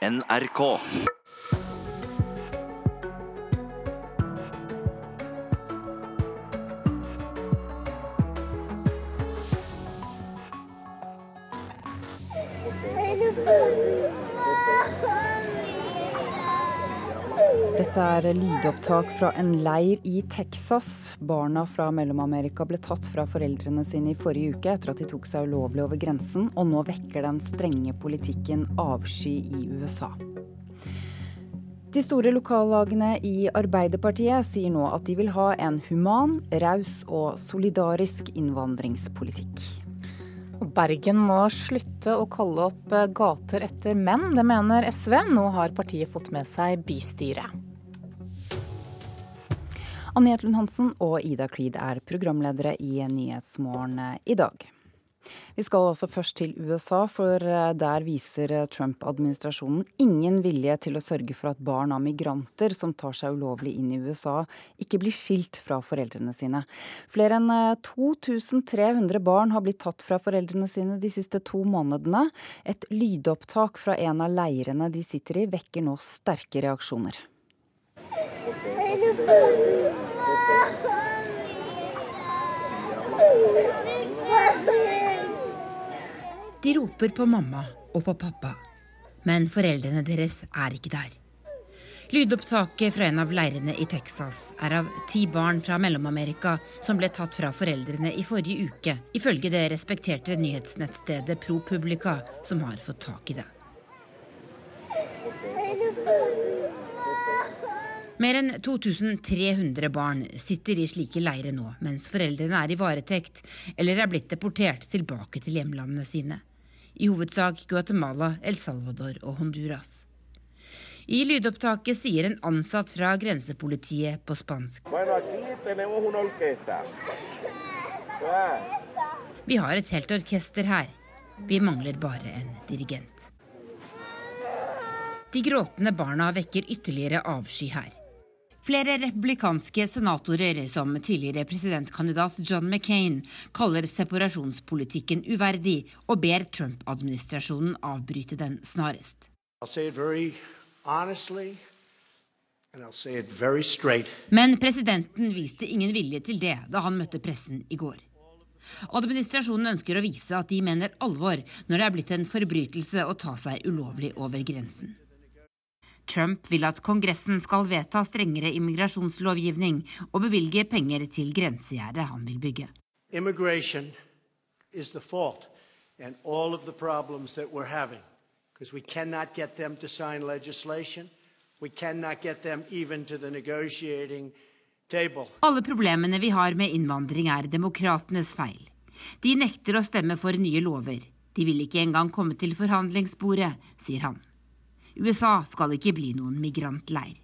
NRK. Dette er lydopptak fra en leir i Texas. Barna fra Mellom-Amerika ble tatt fra foreldrene sine i forrige uke etter at de tok seg ulovlig over grensen, og nå vekker den strenge politikken avsky i USA. De store lokallagene i Arbeiderpartiet sier nå at de vil ha en human, raus og solidarisk innvandringspolitikk. Bergen må slutte å kalle opp gater etter menn, det mener SV. Nå har partiet fått med seg bystyret. Anne Jetlund Hansen og Ida Creed er programledere i Nyhetsmorgen i dag. Vi skal altså først til USA, for der viser Trump-administrasjonen ingen vilje til å sørge for at barn av migranter som tar seg ulovlig inn i USA, ikke blir skilt fra foreldrene sine. Flere enn 2300 barn har blitt tatt fra foreldrene sine de siste to månedene. Et lydopptak fra en av leirene de sitter i, vekker nå sterke reaksjoner. De roper på mamma og på pappa, men foreldrene deres er ikke der. Lydopptaket fra en av leirene i Texas er av ti barn fra Mellom-Amerika som ble tatt fra foreldrene i forrige uke, ifølge det respekterte nyhetsnettstedet ProPublica, som har fått tak i det. Mer enn 2300 barn sitter i slike leirer nå, mens foreldrene er i varetekt eller er blitt deportert tilbake til hjemlandene sine. I hovedsak Guatemala, El Salvador og Honduras. I lydopptaket sier en ansatt fra grensepolitiet på spansk Vi har et helt orkester her. Vi mangler bare en dirigent. De gråtende barna vekker ytterligere avsky her. Flere republikanske senatorer, som tidligere presidentkandidat John McCain, kaller separasjonspolitikken uverdig og ber Trump-administrasjonen avbryte den snarest. Men presidenten viste ingen vilje til det da han møtte pressen i går. Administrasjonen ønsker å vise at de mener alvor når det er blitt en forbrytelse å ta seg ulovlig over grensen. Trump vil at Kongressen skal vedta strengere immigrasjonslovgivning og bevilge penger til grensegjerdet han vil bygge. Immigration is the fault and all of the problems that we're having because we cannot get them to sign legislation. We cannot get them even to the negotiating table. Alle problemene vi har med innvandring er demokratenes feil. De nekter å stemme for nye lover. De vil ikke engang komme til forhandlingsbordet, sier han. USA skal ikke bli noen migrantleir.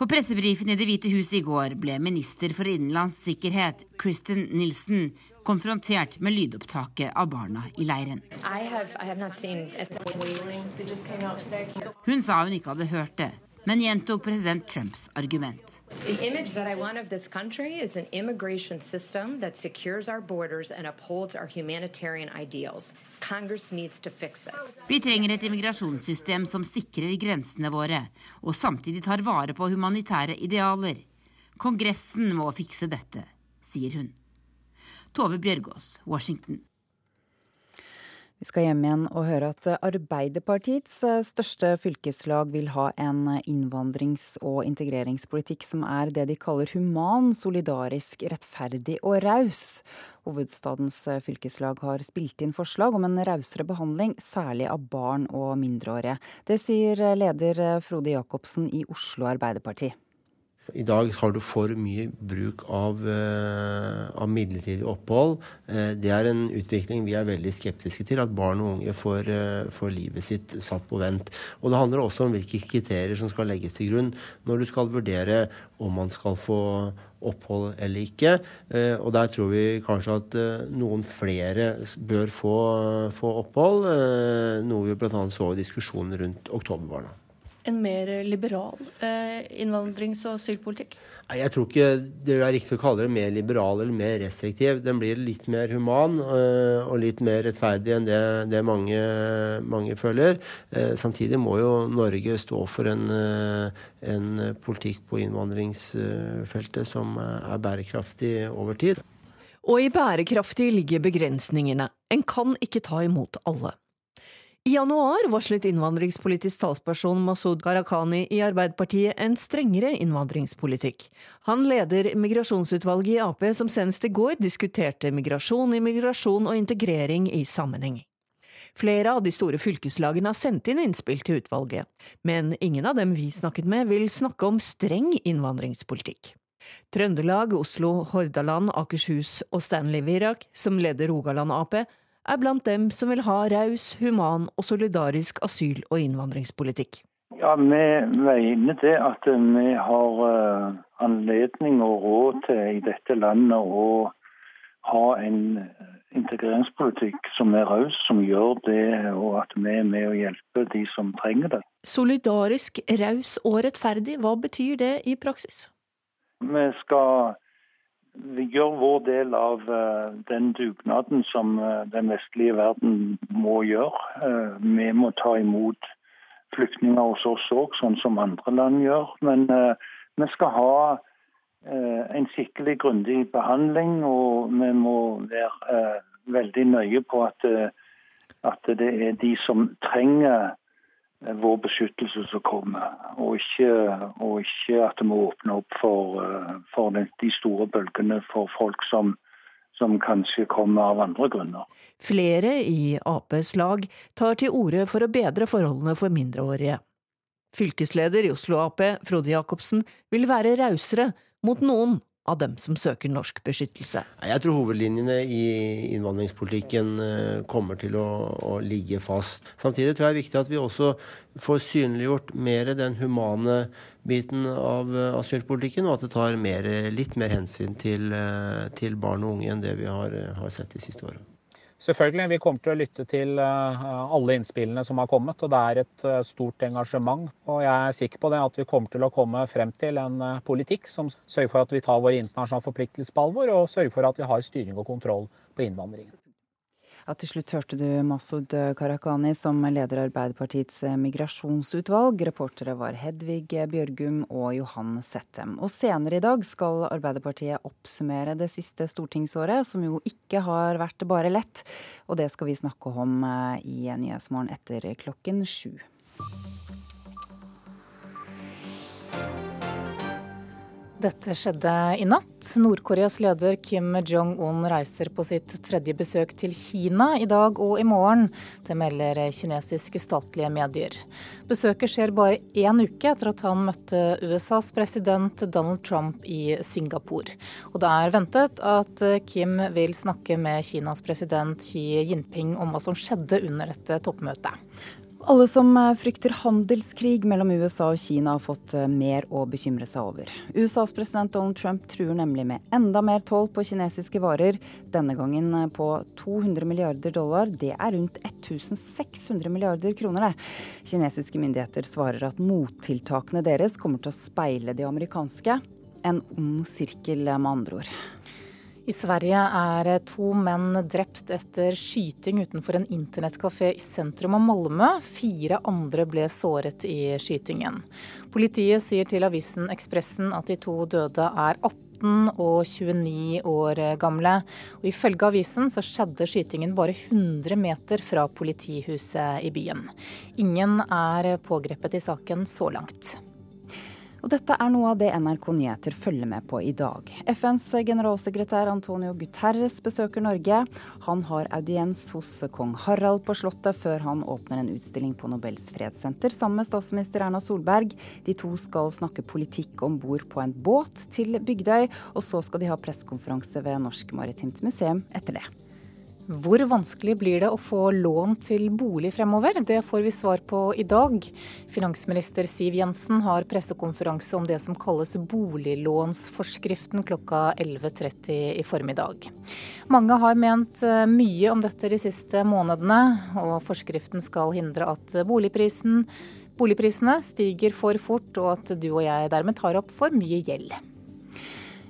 På pressebrifen i Det hvite huset i går ble minister for innenlands sikkerhet Kristen Nilsen konfrontert med lydopptaket av barna i leiren. Hun sa hun ikke hadde hørt det, men gjentok president Trumps argument. Vi trenger et immigrasjonssystem som sikrer grensene våre, og samtidig tar vare på humanitære idealer. Kongressen må fikse dette, sier hun. Tove Bjørgaas, Washington. Vi skal hjem igjen og høre at Arbeiderpartiets eh, største fylkeslag vil ha en innvandrings- og integreringspolitikk som er det de kaller human, solidarisk, rettferdig og raus. Hovedstadens eh, fylkeslag har spilt inn forslag om en rausere behandling, særlig av barn og mindreårige. Det sier leder Frode Jacobsen i Oslo Arbeiderparti. I dag har du for mye bruk av, uh, av, midlertidig opphold. Uh, det er en utvikling vi er veldig skeptiske til, at barn og unge får, uh, får, livet sitt satt på vent. Og det handler også om hvilke kriterier som skal legges til grunn når du skal vurdere om man skal få opphold eller ikke. og der tror vi kanskje at noen flere bør få, få opphold, noe vi bl.a. så i diskusjonen rundt oktoberbarna. En mer liberal eh, innvandrings- og asylpolitikk? Jeg tror ikke det er riktig å kalle det mer liberal eller mer restriktiv. Den blir litt mer human øh, og litt mer rettferdig enn det, det mange, mange, føler. Eh, samtidig må jo Norge stå for en, en politikk på innvandringsfeltet som er bærekraftig over tid. Og i bærekraftig ligger begrensningene. En kan ikke ta imot alle. I januar varslet innvandringspolitisk talsperson Masud Gharahkhani i Arbeiderpartiet en strengere innvandringspolitikk. Han leder migrasjonsutvalget i Ap som senest i går diskuterte migrasjon, immigrasjon og integrering i sammenheng. Flere av de store fylkeslagene har sendt inn innspill til utvalget, men ingen av dem vi snakket med vil snakke om streng innvandringspolitikk. Trøndelag, Oslo, Hordaland, Akershus og Stanley Virak, som leder Rogaland Ap, er blant dem som vil ha raus, human og solidarisk asyl- og innvandringspolitikk. Ja, Vi mener det at vi har eh, anledning og råd til i dette landet å ha en integreringspolitikk som er raus, som gjør det, og at vi er med å hjelpe de som trenger det. Solidarisk, raus og rettferdig, hva betyr det i praksis? Vi skal vi gjør vår del av uh, den dugnaden som uh, den vestlige verden må gjøre. Uh, vi må ta imot flyktninger hos oss òg, sånn som andre land gjør. Men vi skal ha en skikkelig grundig behandling, og vi må være veldig nøye på at, at det er de som trenger Eh, vår beskyttelse som kommer, og ikke, og ikke at vi må åpne opp for, eh, for, de store bølgene for folk som, som kanskje kommer av andre grunner. Flere i Aps lag tar til orde for å bedre forholdene for mindreårige. Fylkesleder i Oslo Ap, Frode Jacobsen, vil være rausere mot noen av dem som søker norsk beskyttelse. Jeg tror hovedlinjene i innvandringspolitikken eh, kommer til å, å, ligge fast. Samtidig tror jeg det er viktig at vi også får synliggjort mer den humane biten av eh, asylpolitikken, og at det tar mer, litt mer hensyn til, eh, til, barn og unge enn det vi har, har sett de siste årene. Selvfølgelig. Vi kommer til å lytte til eh, alle innspillene som har kommet. og Det er et eh, stort engasjement. og Jeg er sikker på det at vi kommer til å komme frem til en eh, politikk som sørger for at vi tar våre internasjonale forpliktelser på alvor, og sørger for at vi har styring og kontroll på innvandringen. Ja, til slutt hørte du Masud Gharahkhani som leder Arbeiderpartiets migrasjonsutvalg. Reportere var Hedvig Bjørgum og Johan Settem. Og senere i dag skal Arbeiderpartiet oppsummere det siste stortingsåret, som jo ikke har vært bare lett. Og det skal vi snakke om eh, i Nyhetsmorgen etter klokken sju. Dette skjedde i natt. Nord-Koreas leder Kim Jong-un reiser på sitt tredje besøk til Kina i dag og i morgen. Det melder kinesiske statlige medier. Besøket skjer bare én uke etter at han møtte USAs president Donald Trump i Singapore. Og det er ventet at Kim vil snakke med Kinas president Xi Jinping om hva som skjedde under dette toppmøtet. Alle som eh, frykter handelskrig mellom USA og Kina har fått eh, mer å bekymre seg over. USAs president Donald Trump truer nemlig med enda mer toll på kinesiske varer, denne gangen eh, på 200 milliarder dollar. Det er rundt 1600 milliarder kroner, det. Kinesiske myndigheter svarer at mottiltakene deres kommer til å speile de amerikanske. En ond sirkel, med andre ord. I Sverige er to menn drept etter skyting utenfor en internettkafé i sentrum av Malmö. Fire andre ble såret i skytingen. Politiet sier til avisen Ekspressen at de to døde er 18 og 29 år gamle. Og Ifølge avisen så skjedde skytingen bare 100 meter fra politihuset i byen. Ingen er pågrepet i saken så langt. Og dette er noe av det NRK Nyheter følger med på i dag. FNs generalsekretær Antonio Guterres besøker Norge. Han har audiens hos kong Harald på Slottet før han åpner en utstilling på Nobels fredssenter sammen med statsminister Erna Solberg. De to skal snakke politikk om bord på en båt til Bygdøy, og så skal de ha pressekonferanse ved Norsk Maritimt Museum etter det. Hvor vanskelig blir det å få lån til bolig fremover? Det får vi svar på i dag. Finansminister Siv Jensen har pressekonferanse om det som kalles boliglånsforskriften klokka 11.30 i formiddag. Mange har ment eh, mye om dette de siste månedene, og forskriften skal hindre at boligprisen boligprisene stiger for fort, og at du og jeg dermed tar opp for mye gjeld.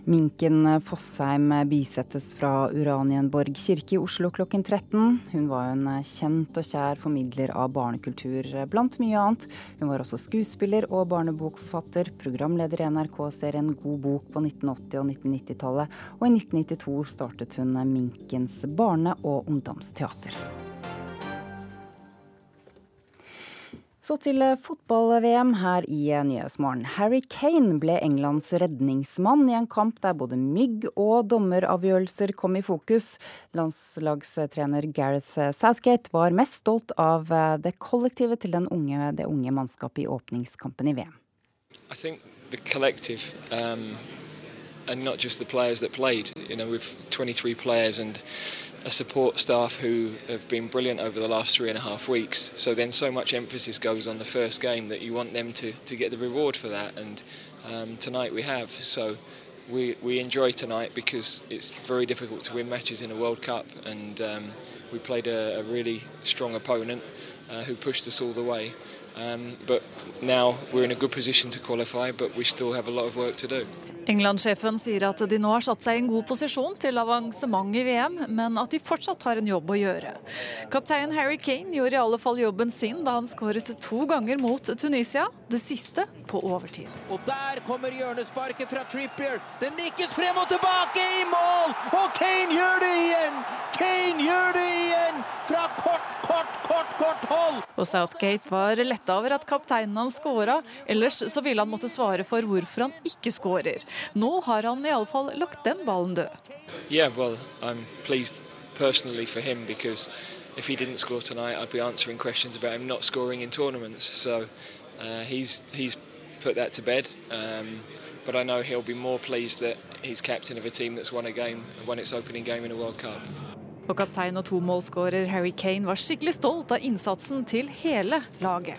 Minken Fossheim bisettes fra Uranienborg kirke i Oslo klokken 13. Hun var en kjent og kjær formidler av barnekultur blant mye annet. Hun var også skuespiller og barnebokforfatter, programleder i NRK-serien God bok på 1980- og 1990-tallet, og i 1992 startet hun Minkens barne- og ungdomsteater. Så til eh, fotball-VM her i eh, Nyhetsmorgen. Harry Kane ble Englands redningsmann i en kamp der både mygg og dommeravgjørelser kom i fokus. Landslagstrener Gareth Southgate var mest stolt av eh, det kollektivet til unge, det unge mannskapet i åpningskampen i VM. I think the collective, um, and not just the players that played. You know, with 23 players and a support staff who have been brilliant over the last three and a half weeks. So then so much emphasis goes on the first game that you want them to, to get the reward for that. And um, tonight we have. So we, we enjoy tonight because it's very difficult to win matches in a World Cup. And um, we played a, a, really strong opponent uh, who pushed us all the way. Um, but now we're in a good position to qualify, but we still have a lot of work to do. England-sjefen sier at de nå har satt seg i en god posisjon til avansement i VM, men at de fortsatt har en jobb å gjøre. Kaptein Harry Kane gjorde i alle fall jobben sin da han skåret to ganger mot Tunisia, det siste på overtid. Og der kommer hjørnesparket fra Trippier. Det nikkes frem og tilbake i mål! Og Kane gjør det igjen! Kane gjør det igjen! Fra kort, kort, kort, kort hold! Og Southgate var letta over at kapteinen hans skåra, ellers så ville han måtte svare for hvorfor han ikke skårer. Nå har han iallfall lagt den ballen død. Yeah, well, I'm pleased personally for him because if he didn't score tonight, I'd be answering questions about him not scoring in tournaments. So uh, he's he's put that to bed. Um, but I know he'll be more pleased that he's captain of a team that's won a game, won its opening game in a World Cup. Og kaptein og tomålsskårer Harry Kane var skikkelig stolt av innsatsen til hele laget.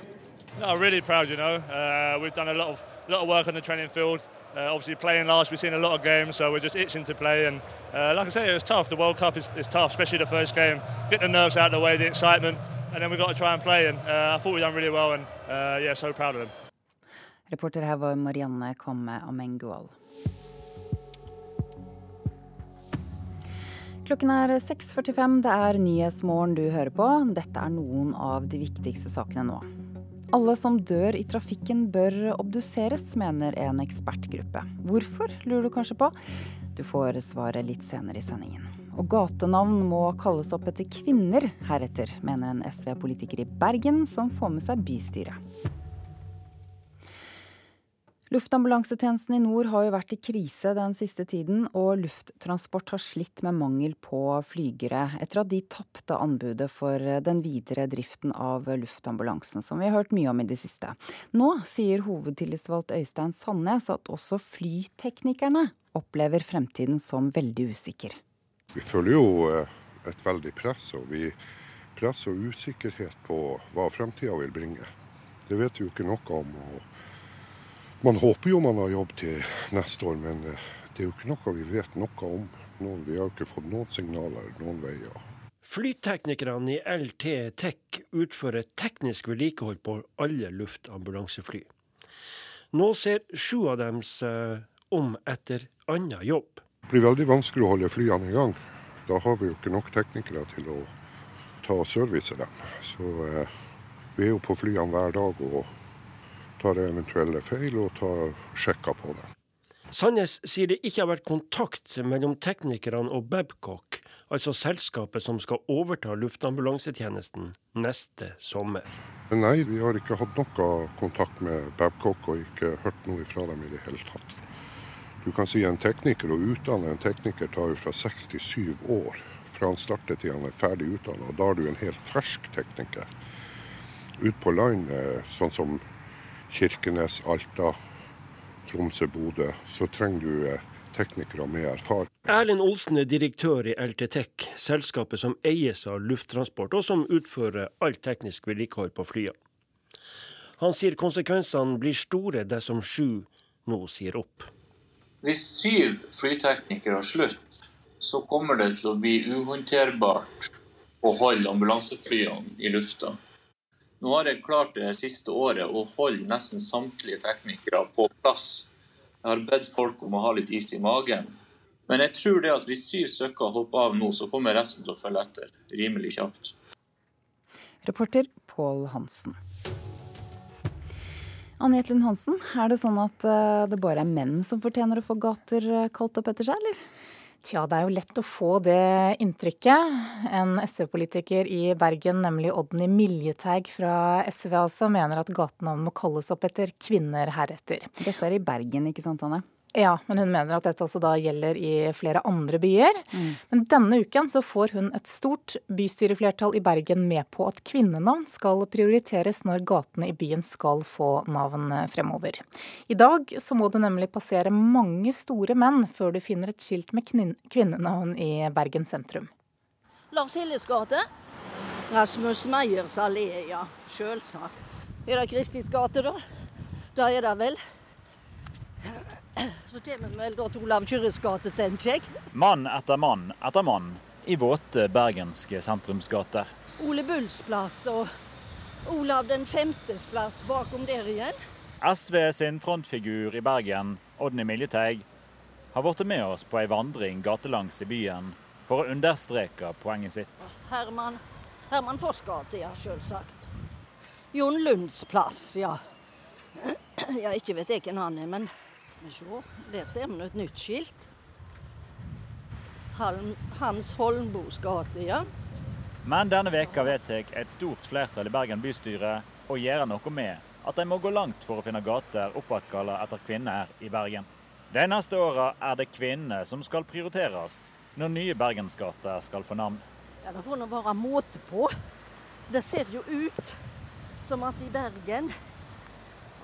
No, really proud, you know. Uh, we've done a lot of, lot of work on the training field. Uh, obviously, playing last, we've seen a lot of games, so we're just itching to play. And uh, like I say, was tough. The World Cup is, is, tough, especially the first game. Get the nerves out of the way, the excitement, and then we've got to try and play. And uh, I thought we've done really well, and uh, yeah, so proud of them. Reporter her var Marianne Komme Amengual. Klokken er 6.45. Det er Nyhetsmorgen du hører på. Dette er noen av de viktigste sakene nå. Alle som dør i trafikken bør obduseres, mener en ekspertgruppe. Hvorfor, lurer du kanskje på? Du får svaret litt senere i sendingen. Og gatenavn må kalles opp etter kvinner heretter, mener en SV-politiker i Bergen som får med seg bystyret. Luftambulansetjenesten i nord har jo vært i krise den siste tiden, og Lufttransport har slitt med mangel på flygere etter at de tapte anbudet for den videre driften av luftambulansen, som vi har hørt mye om i det siste. Nå sier hovedtillitsvalgt Øystein Sandnes at også flyteknikerne opplever fremtiden som veldig usikker. Vi føler jo eh, et veldig press, og vi press og usikkerhet på hva fremtida vil bringe. Det vet vi jo ikke noe om. og man håper jo man har jobb til neste år, men eh, det er jo ikke noe vi vet noe om. Noen, vi har jo ikke fått noen signaler noen veier. Flyteknikerne i LT Tech utfører teknisk vedlikehold på alle luftambulansefly. Nå ser sju av dem seg om etter annen jobb. Det blir veldig vanskelig å holde flyene i gang. Da har vi jo ikke nok teknikere til å ta og service dem. Så eh, vi er jo på flyene hver dag og tar eventuelle feil og tar sjekker på det. Sandnes sier det ikke har vært kontakt mellom teknikerne og Babcock, altså selskapet som skal overta luftambulansetjenesten neste sommer. Nei, vi har ikke hatt noe kontakt med Babcock og ikke hørt noe fra dem i det hele tatt. Du kan si en tekniker, Å utdanne en tekniker tar jo fra 67 år fra han starter til han er ferdig utdanna. Da er du en helt fersk tekniker. Ut på land, sånn som Kirkenes, Alta, Tromsø, Bodø, så trenger du eh, teknikere med erfaring. Erlend Olsen er direktør i LTTEC, selskapet som eies av Lufttransport, og som utfører alt teknisk vedlikehold på flyene. Han sier konsekvensene blir store dersom sju nå sier opp. Hvis syv flyteknikere har slutt, så kommer det til å bli uhåndterbart å holde ambulanseflyene i lufta. Nå har jeg klart det siste året å holde nesten samtlige teknikere på plass. Jeg har bedt folk om å ha litt is i magen. Men jeg tror det at hvis syv stykker hopper av nå, så kommer resten til å følge etter rimelig kjapt. Reporter Pål Hansen. Anne Jetlund Hansen, er det sånn at eh, det bare er menn som fortjener å få gater eh, kalt opp etter seg, eller? Tja, det er jo lett å få det inntrykket. En SV-politiker i Bergen, nemlig Odny Miljeteig fra SV altså, mener at gatenavn må kalles opp etter kvinner heretter. Dette er i Bergen, ikke sant Anne? Ja, men hun mener at dette også da gjelder i flere andre byer. Mm. Men denne uken så får hun et stort bystyreflertall i Bergen med på at kvinnenavn skal prioriteres når gatene i byen skal få navn fremover. I dag så må det nemlig passere mange store menn før du finner et skilt med kvinnenavn i Bergen sentrum. Lars Hilles gate. Rasmus Meyers allé, ja. Sjølsagt. Er det Kristins gate, da? Da er det vel. Så kommer vi vel da til Olav Kyrres gate, tenker jeg. Mann etter mann etter mann i våte bergenske sentrumsgater. Ole Bulls plass og Olav den femtes plass bakom der igjen. SV sin frontfigur i Bergen, Odny Miljeteig, har blitt med oss på ei vandring gatelangs i byen for å understreke poenget sitt. Herman, Herman Foss gate, ja, sjølsagt. Jon Lunds plass, ja. Ja, ikke vet jeg hvem han er, men men se, der ser vi et nytt skilt. Hans Holmbos gate, ja. Men denne veka vedtar et stort flertall i Bergen bystyre å gjøre noe med at de må gå langt for å finne gater oppkalt etter kvinner i Bergen. De neste åra er det kvinner som skal prioriteres når nye bergensgater skal få navn. Ja, Det får nå være måte på. Det ser jo ut som at i Bergen,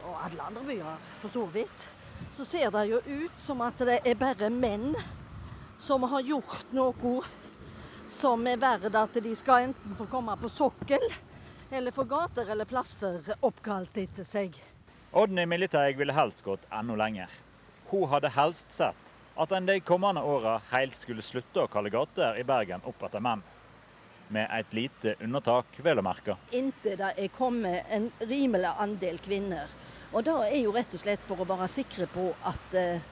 og alle andre byer for så vidt, så ser det jo ut som at det er bare menn som har gjort noe som er verdt at de skal enten få komme på sokkel, eller få gater eller plasser oppkalt etter seg. Odny Militeig ville helst gått enda lenger. Hun hadde helst sett at en de kommende åra helt skulle slutte å kalle gater i Bergen opp etter menn. Med et lite undertak, vel å merke. Inntil det er kommet en rimelig andel kvinner og det er jo rett og slett for å være sikre på at eh,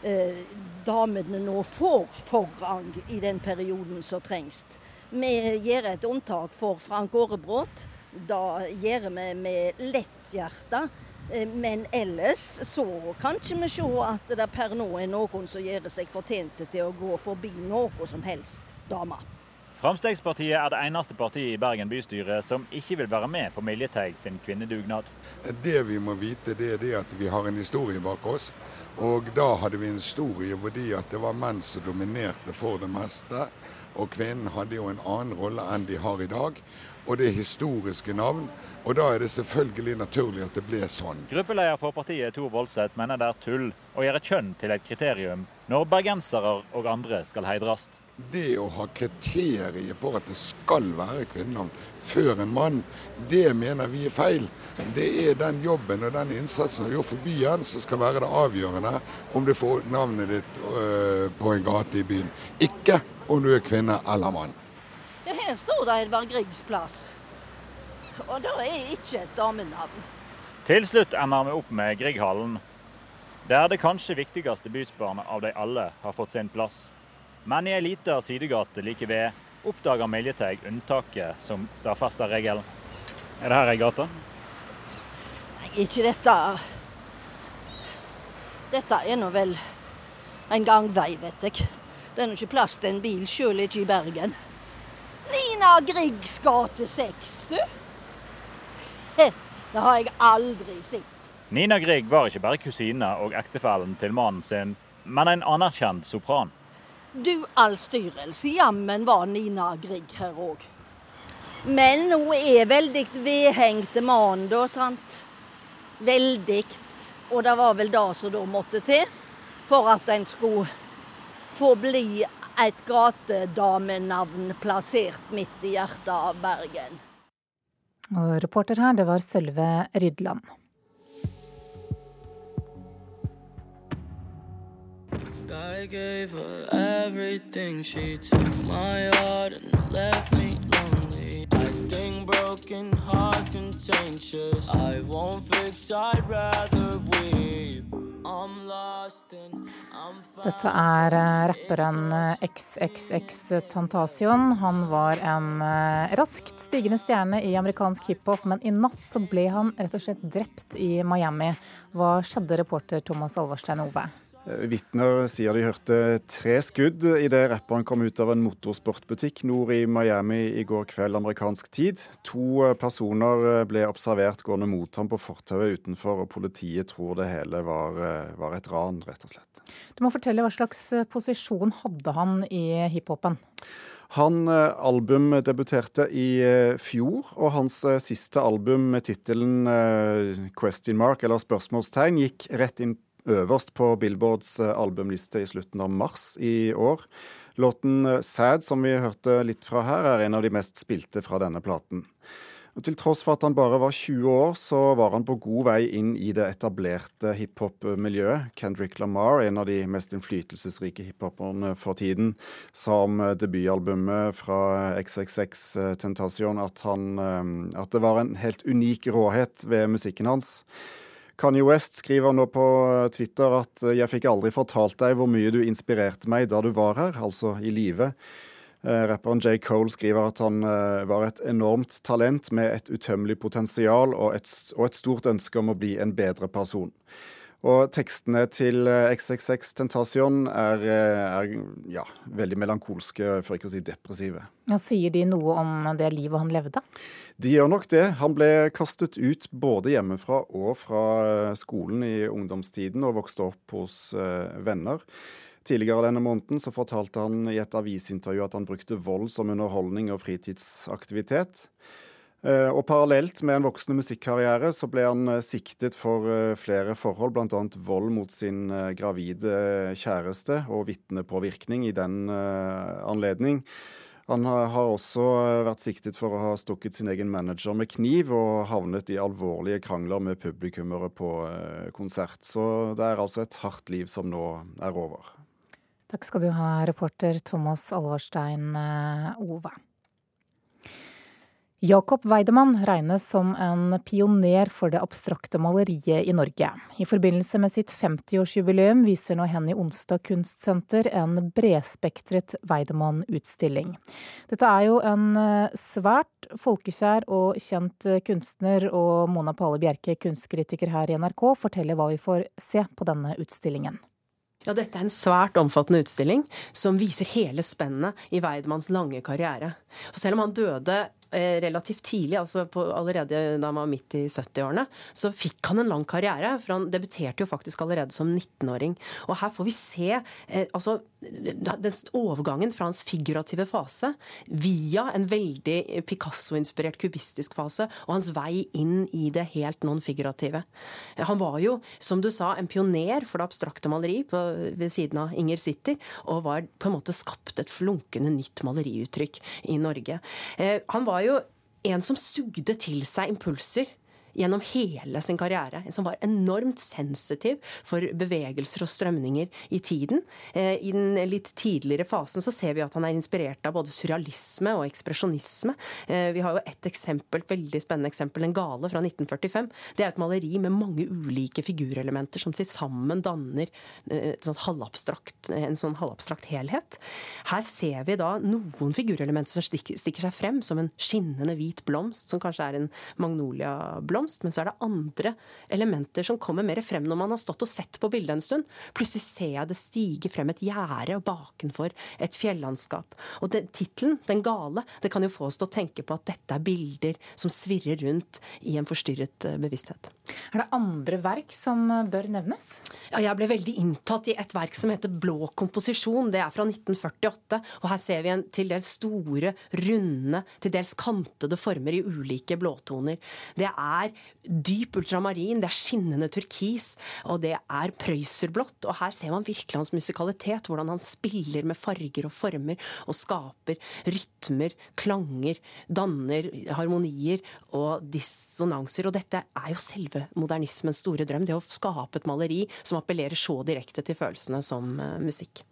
eh, damene nå får forrang i den perioden som trengs. Vi gjør et unntak for Frank Aarebrot. Det gjør vi med lett hjerte. Eh, men ellers så kan ikke vi se at det per nå er noen som gjør seg fortjente til å gå forbi noe som helst dame. Fremskrittspartiet er det eneste partiet i Bergen bystyre som ikke vil være med på Miljeteig sin kvinnedugnad. Det vi må vite, det er det at vi har en historie bak oss. Og da hadde vi en historie fordi at det var menn som dominerte for det meste. Og kvinnen hadde jo en annen rolle enn de har i dag og det er historiske navn. Og da er det selvfølgelig naturlig at det ble sånn. Gruppeleder for partiet Tor Voldseth mener det er tull å gjøre kjønn til et kriterium når bergensere og andre skal heidres. Det å ha kriterier for at det skal være kvinnenavn før en mann, det mener vi er feil. Det er den jobben og den innsatsen du gjør for byen som skal være det avgjørende om du får navnet ditt øh, på en gate i byen. Ikke om du er kvinne eller mann. Ja, her står det Edvard Griegs plass. Og det er ikke et damenavn. Til slutt ender vi opp med Grieghallen. Der det kanskje viktigste bysbarnet av de alle har fått sin plass. Men i ei lita sidegate like ved oppdager Miljeteig unntaket som stadfester regelen. Er det her ei gate? Nei, ikke dette. Dette er nå vel en gangvei, vet jeg. Det er nå ikke plass til en bil, sjøl ikke i Bergen. Nina Griegs gate 6, du. Det har jeg aldri sett. Nina Grieg var ikke bare kusine og ektefellen til mannen sin, men en anerkjent sopran. Du all styrelse, jammen var Nina Grieg her òg. Men hun er veldig vedhengt mannen, da, sant? Veldig. Og det var vel det som da måtte til for at en skulle få bli et gatedamenavn plassert midt i hjertet av Bergen. Og reporter her, det var Sølve Rydland. I gave her everything. She took my heart and left me lonely. I think broken hearts contentious. I won't fix, I'd rather weep. I'm lost and I'm Dette er eh, rapperen eh, XXX Tantasion. Han var en eh, raskt stigende stjerne i amerikansk hiphop, men i natt så ble han rett og slett drept i Miami. Hva skjedde, reporter Thomas Alvarstein Ove? Eh, vitner sier de hørte tre skudd idet rapperen kom ut av en motorsportbutikk nord i Miami i går kveld amerikansk tid. To eh, personer eh, ble observert gående mot ham på fortauet utenfor, og politiet tror det hele var, var, et ran, rett og slett. Du må fortelle hva slags posisjon hadde han i hiphopen? Han albumdebuterte i fjor, og hans siste album med tittelen 'Question Mark', eller spørsmålstegn, gikk rett inn øverst på Billboards eh, albumliste i slutten av mars i år. Låten eh, 'Sad', som vi hørte litt fra her, er en av de mest spilte fra denne platen. Og Til tross for at han bare var 20 år, så var han på god vei inn i det etablerte hiphop-miljøet. Kendrick Lamar, en av de mest innflytelsesrike hiphoperne for tiden, sa om eh, debutalbumet fra XXX Tentation at, han, at det var en helt unik råhet ved musikken hans. Kanye West skriver nå på Twitter at 'jeg fikk aldri fortalt deg hvor mye du inspirerte meg da du var her', altså i live. Eh, rapperen J. Cole skriver at han eh, var et enormt talent med et utømmelig potensial og et, og et stort ønske om å bli en bedre person. Og tekstene til XXX eh, Tentacion er, eh, er ja, veldig melankolske, for ikke å si depressive. Ja, sier de noe om det livet han levde? De gjør nok det. Han ble kastet ut både hjemmefra og fra eh, skolen i ungdomstiden, og vokste opp hos venner. Tidligere denne måneden så fortalte han i et avisintervju at han brukte vold som underholdning og fritidsaktivitet. Eh, og Parallelt med en voksende musikkarriere så ble han eh, siktet for eh, flere forhold, bl.a. vold mot sin gravide kjæreste og vitnepåvirkning i den anledning. Han har også vært siktet for å ha stukket sin egen manager med kniv og havnet i alvorlige krangler med publikummere på konsert. Så det er altså et hardt liv som nå er over. Takk skal du ha, reporter Thomas Alvarstein Ove. Jakob Weidemann regnes som en pioner for det abstrakte maleriet i Norge. I forbindelse med sitt 50-årsjubileum viser nå Henny Onsdag Kunstsenter en bredspektret Weidemann-utstilling. Dette er jo en eh, svært folkekjær og kjent kunstner, og Mona Pale Bjerke, kunstkritiker her i NRK, forteller hva vi får se på denne utstillingen. Ja, dette er en svært omfattende utstilling som viser hele spennet i Weidemanns lange karriere. Og selv om han døde Eh, relativt tidlig, altså på, allerede da han var midt i 70-årene, så fikk han en lang karriere. For han debuterte jo faktisk allerede som 19-åring. Og her får vi se eh, altså, den overgangen fra hans figurative fase via en veldig Picasso-inspirert kubistisk fase, og hans vei inn i det helt non-figurative. Han var jo, som du sa, en pioner for det abstrakte maleri på, ved siden av Inger Sitter, og var på en måte skapt et flunkende nytt maleriuttrykk i Norge. Eh, han var jo en som sugde til seg impulser gjennom hele sin karriere. En som var enormt sensitiv for bevegelser og strømninger i tiden. Eh, I den litt tidligere fasen så ser vi at han er inspirert av både surrealisme og ekspresjonisme. Eh, vi har jo et eksempel, veldig spennende eksempel, Den gale fra 1945. Det er et maleri med mange ulike figurelementer som til sammen danner sånn en sånn halvabstrakt helhet. Her ser vi da noen figurelementer som stikker seg frem, som en skinnende hvit blomst, som kanskje er en magnolia-blomst blomst, men så er det andre elementer som kommer mer frem når man har stått og sett på bildet en stund. Plutselig ser jeg det stige frem et gjerde bakenfor et fjellandskap. Og tittelen, 'Den gale', det kan jo få oss til å tenke på at dette er bilder som svirrer rundt i en forstyrret eh, bevissthet. Er det andre verk som eh, bør nevnes? Ja, jeg ble veldig inntatt i et verk som heter 'Blå komposisjon'. Det er fra 1948. Og her ser vi en til dels store, runde, til dels kantede former i ulike blåtoner. Det er dyp ultramarin, det er skinnende turkis, og det er prøyserblått. Og her ser man virkelig hans musikalitet, hvordan han spiller med farger og former og skaper rytmer, klanger, danner harmonier og dissonanser. Og dette er jo selve modernismens store drøm, det å skape et maleri som appellerer så direkte til følelsene som uh, musikk.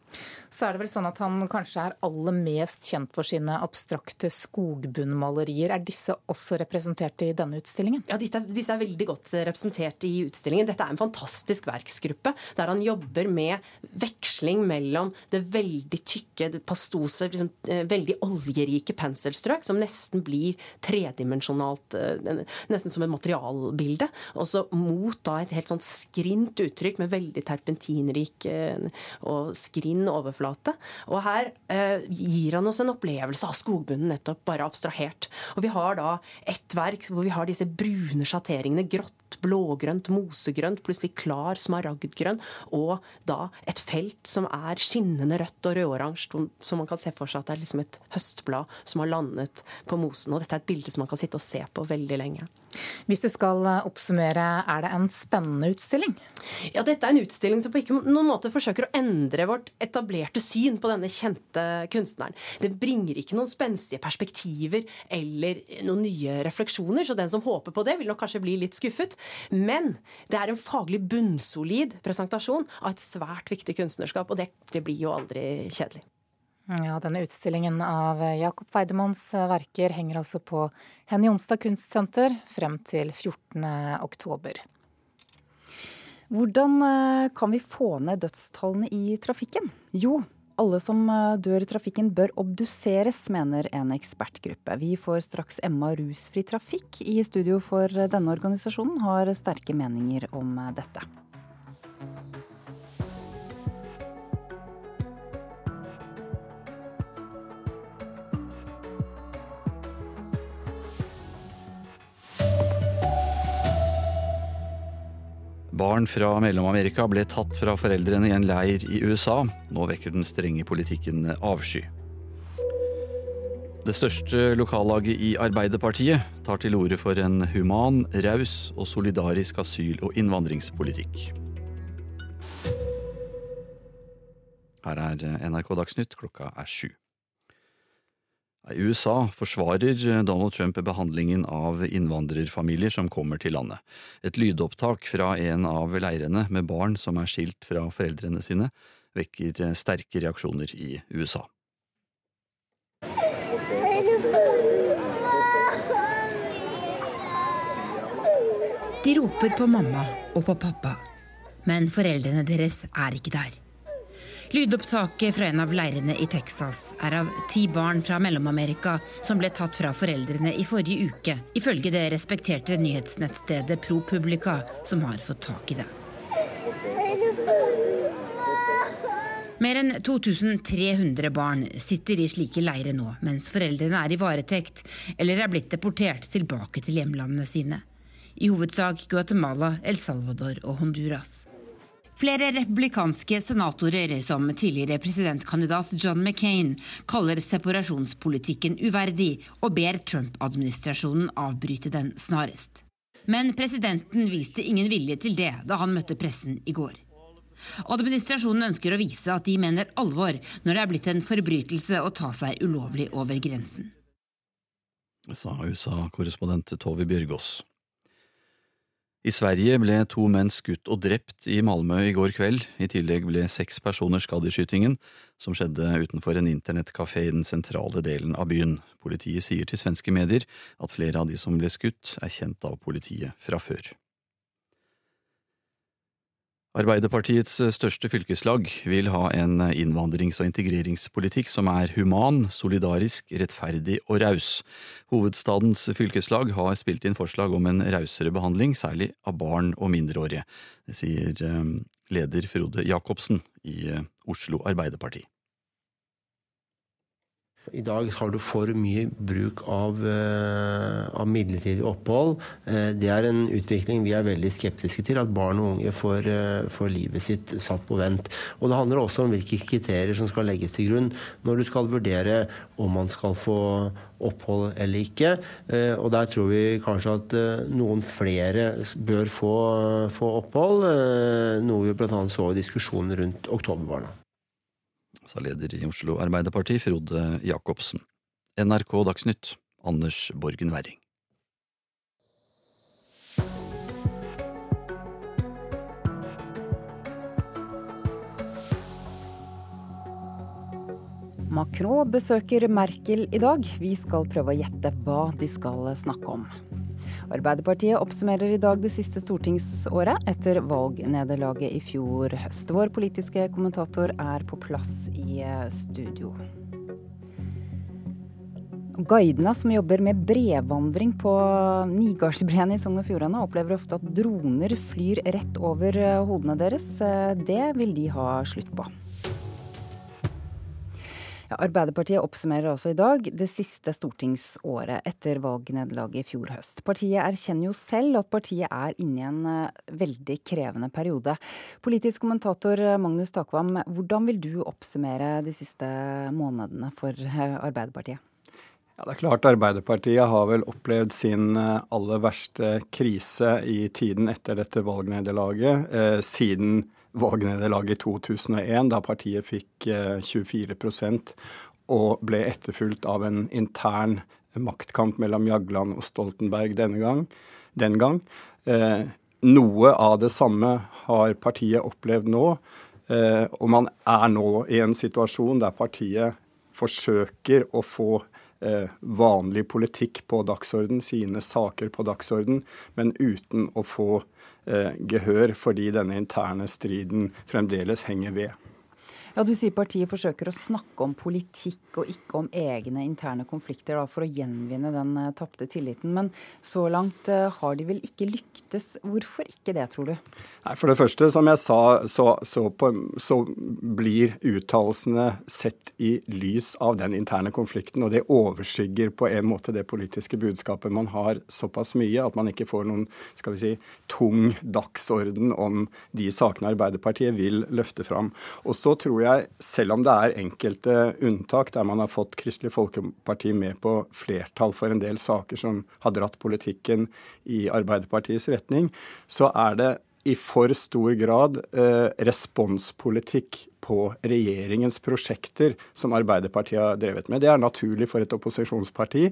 Så er det vel sånn at han kanskje er aller mest kjent for sine abstrakte skogbunnmalerier. Er disse også representert i denne utstillingen? Ja, disse er, disse er, veldig godt representert i utstillingen. Dette er en fantastisk verksgruppe der han jobber med veksling mellom det veldig tykke pastose, liksom, eh, veldig oljerike penselstrøk, som nesten blir tredimensjonalt, eh, nesten som et materialbilde, og så mot da et helt sånn skrint uttrykk med veldig terpentinrik eh, og skrinn overflate overflate. Og her eh, gir han oss en opplevelse av skogbunnen, nettopp bare abstrahert. Og vi har da ett verk hvor vi har disse brune sjatteringene. Grått, blågrønt, mosegrønt, plutselig klar smaragdgrønn. Og da et felt som er skinnende rødt og rødoransje, som man kan se for seg at det er liksom et høstblad som har landet på mosen. Og dette er et bilde som man kan sitte og se på veldig lenge. Hvis du skal eh, oppsummere, er det en spennende utstilling? Ja, dette er en utstilling som på ikke noen måte forsøker å endre vårt etablerte syn på denne kjente kunstneren. Det bringer ikke noen spenstige perspektiver eller noen nye refleksjoner, så den som håper på det, vil nok kanskje bli litt skuffet. Men det er en faglig bunnsolid presentasjon av et svært viktig kunstnerskap, og det, det blir jo aldri kjedelig. Ja, denne utstillingen av Jakob Weidemanns verker henger altså på Henny Jonstad kunstsenter frem til 14. oktober. Hvordan eh, kan vi få ned dødstallene i trafikken? Jo, alle som eh, dør i trafikken bør obduseres, mener en ekspertgruppe. Vi får straks Emma Rusfri Trafikk i studio for denne organisasjonen, har sterke meninger om eh, dette. Barn fra Mellom-Amerika ble tatt fra foreldrene i en leir i USA. Nå vekker den strenge politikken avsky. Det største lokallaget i Arbeiderpartiet tar til orde for en human, raus og solidarisk asyl- og innvandringspolitikk. Her er NRK Dagsnytt, klokka er sju. I USA forsvarer Donald Trump behandlingen av innvandrerfamilier som kommer til landet. Et lydopptak fra en av leirene med barn som er skilt fra foreldrene sine, vekker sterke reaksjoner i USA. De roper på mamma og på pappa, men foreldrene deres er ikke der. Lydopptaket fra en av leirene i Texas er av ti barn fra Mellom-Amerika som ble tatt fra foreldrene i forrige uke, ifølge det respekterte nyhetsnettstedet ProPublica, som har fått tak i det. Mer enn 2300 barn sitter i slike leire nå, mens foreldrene er i varetekt eller er blitt deportert tilbake til hjemlandene sine. I hovedsak Guatemala, El Salvador og Honduras. Flere republikanske senatorer, som tidligere presidentkandidat John McCain, kaller separasjonspolitikken uverdig og ber Trump-administrasjonen avbryte den snarest. Men presidenten viste ingen vilje til det da han møtte pressen i går. Administrasjonen ønsker å vise at de mener alvor når det er blitt en forbrytelse å ta seg ulovlig over grensen. Sa USA-korrespondent Tove Bjørgaas. I Sverige ble to menn skutt og drept i Malmö i går kveld. I tillegg ble seks personer skadd i skytingen, som skjedde utenfor en internettkafé i den sentrale delen av byen. Politiet sier til svenske medier at flere av de som ble skutt, er kjent av politiet fra før. Arbeiderpartiets største fylkeslag vil ha en innvandrings- og integreringspolitikk som er human, solidarisk, rettferdig og raus. Hovedstadens fylkeslag har spilt inn forslag om en rausere behandling, særlig av barn og mindreårige. Det sier eh, leder Frode Jacobsen i eh, Oslo Arbeiderparti. I dag har du for mye bruk av, uh, av midlertidig opphold. Uh, det er en utvikling vi er veldig skeptiske til, at barn og unge får, uh, får, livet sitt satt på vent. Og Det handler også om hvilke kriterier som skal legges til grunn når du skal vurdere om man skal få opphold eller ikke. Og Der tror vi kanskje at noen flere bør få, få opphold, noe vi bl.a. så i diskusjonen rundt oktoberbarna sa leder i Oslo Arbeiderparti, Frode Jacobsen. NRK Dagsnytt, Anders Borgen Werring. Macron besøker Merkel i dag. Vi skal prøve å gjette hva de skal snakke om. Arbeiderpartiet oppsummerer i dag det siste stortingsåret etter valgnederlaget i fjor høst. Vår politiske kommentator er på plass i studio. Guidene som jobber med brevandring på Nigardsbreen i Sogn og Fjordane, opplever ofte at droner flyr rett over hodene deres. Det vil de ha slutt på. Ja, Arbeiderpartiet oppsummerer altså i dag det siste stortingsåret etter valgnederlaget i fjor høst. Partiet erkjenner jo selv at partiet er inne i en veldig krevende periode. Politisk kommentator Magnus Takvam, hvordan vil du oppsummere de siste månedene for Arbeiderpartiet? Ja, det er klart Arbeiderpartiet har vel opplevd sin aller verste krise i tiden etter dette valgnederlaget. Eh, siden valgnederlaget i 2001, da partiet fikk 24% og ble etterfulgt av en intern maktkamp mellom Jagland og Stoltenberg denne gang, den gang. Eh, noe av det samme har partiet opplevd nå. Eh, og man er nå i en situasjon der partiet forsøker å få eh, vanlig politikk på dagsorden, sine saker på dagsorden, men uten å få gehør fordi denne interne striden fremdeles henger ved. Ja, Du sier partiet forsøker å snakke om politikk og ikke om egne interne konflikter da, for å gjenvinne den uh, tapte tilliten. Men så langt uh, har de vel ikke lyktes. Hvorfor ikke det, tror du? Nei, For det første, som jeg sa, så, så, på, så blir uttalelsene sett i lys av den interne konflikten. Og det overskygger på en måte det politiske budskapet man har såpass mye at man ikke får noen skal vi si, tung dagsorden om de sakene Arbeiderpartiet vil løfte fram. Og så tror jeg, selv om det er enkelte unntak der man har fått Kristelig Folkeparti med på flertall for en del saker som har dratt politikken i Arbeiderpartiets retning, så er det i for stor grad eh, responspolitikk på regjeringens prosjekter som Arbeiderpartiet har drevet med. Det er naturlig for et opposisjonsparti.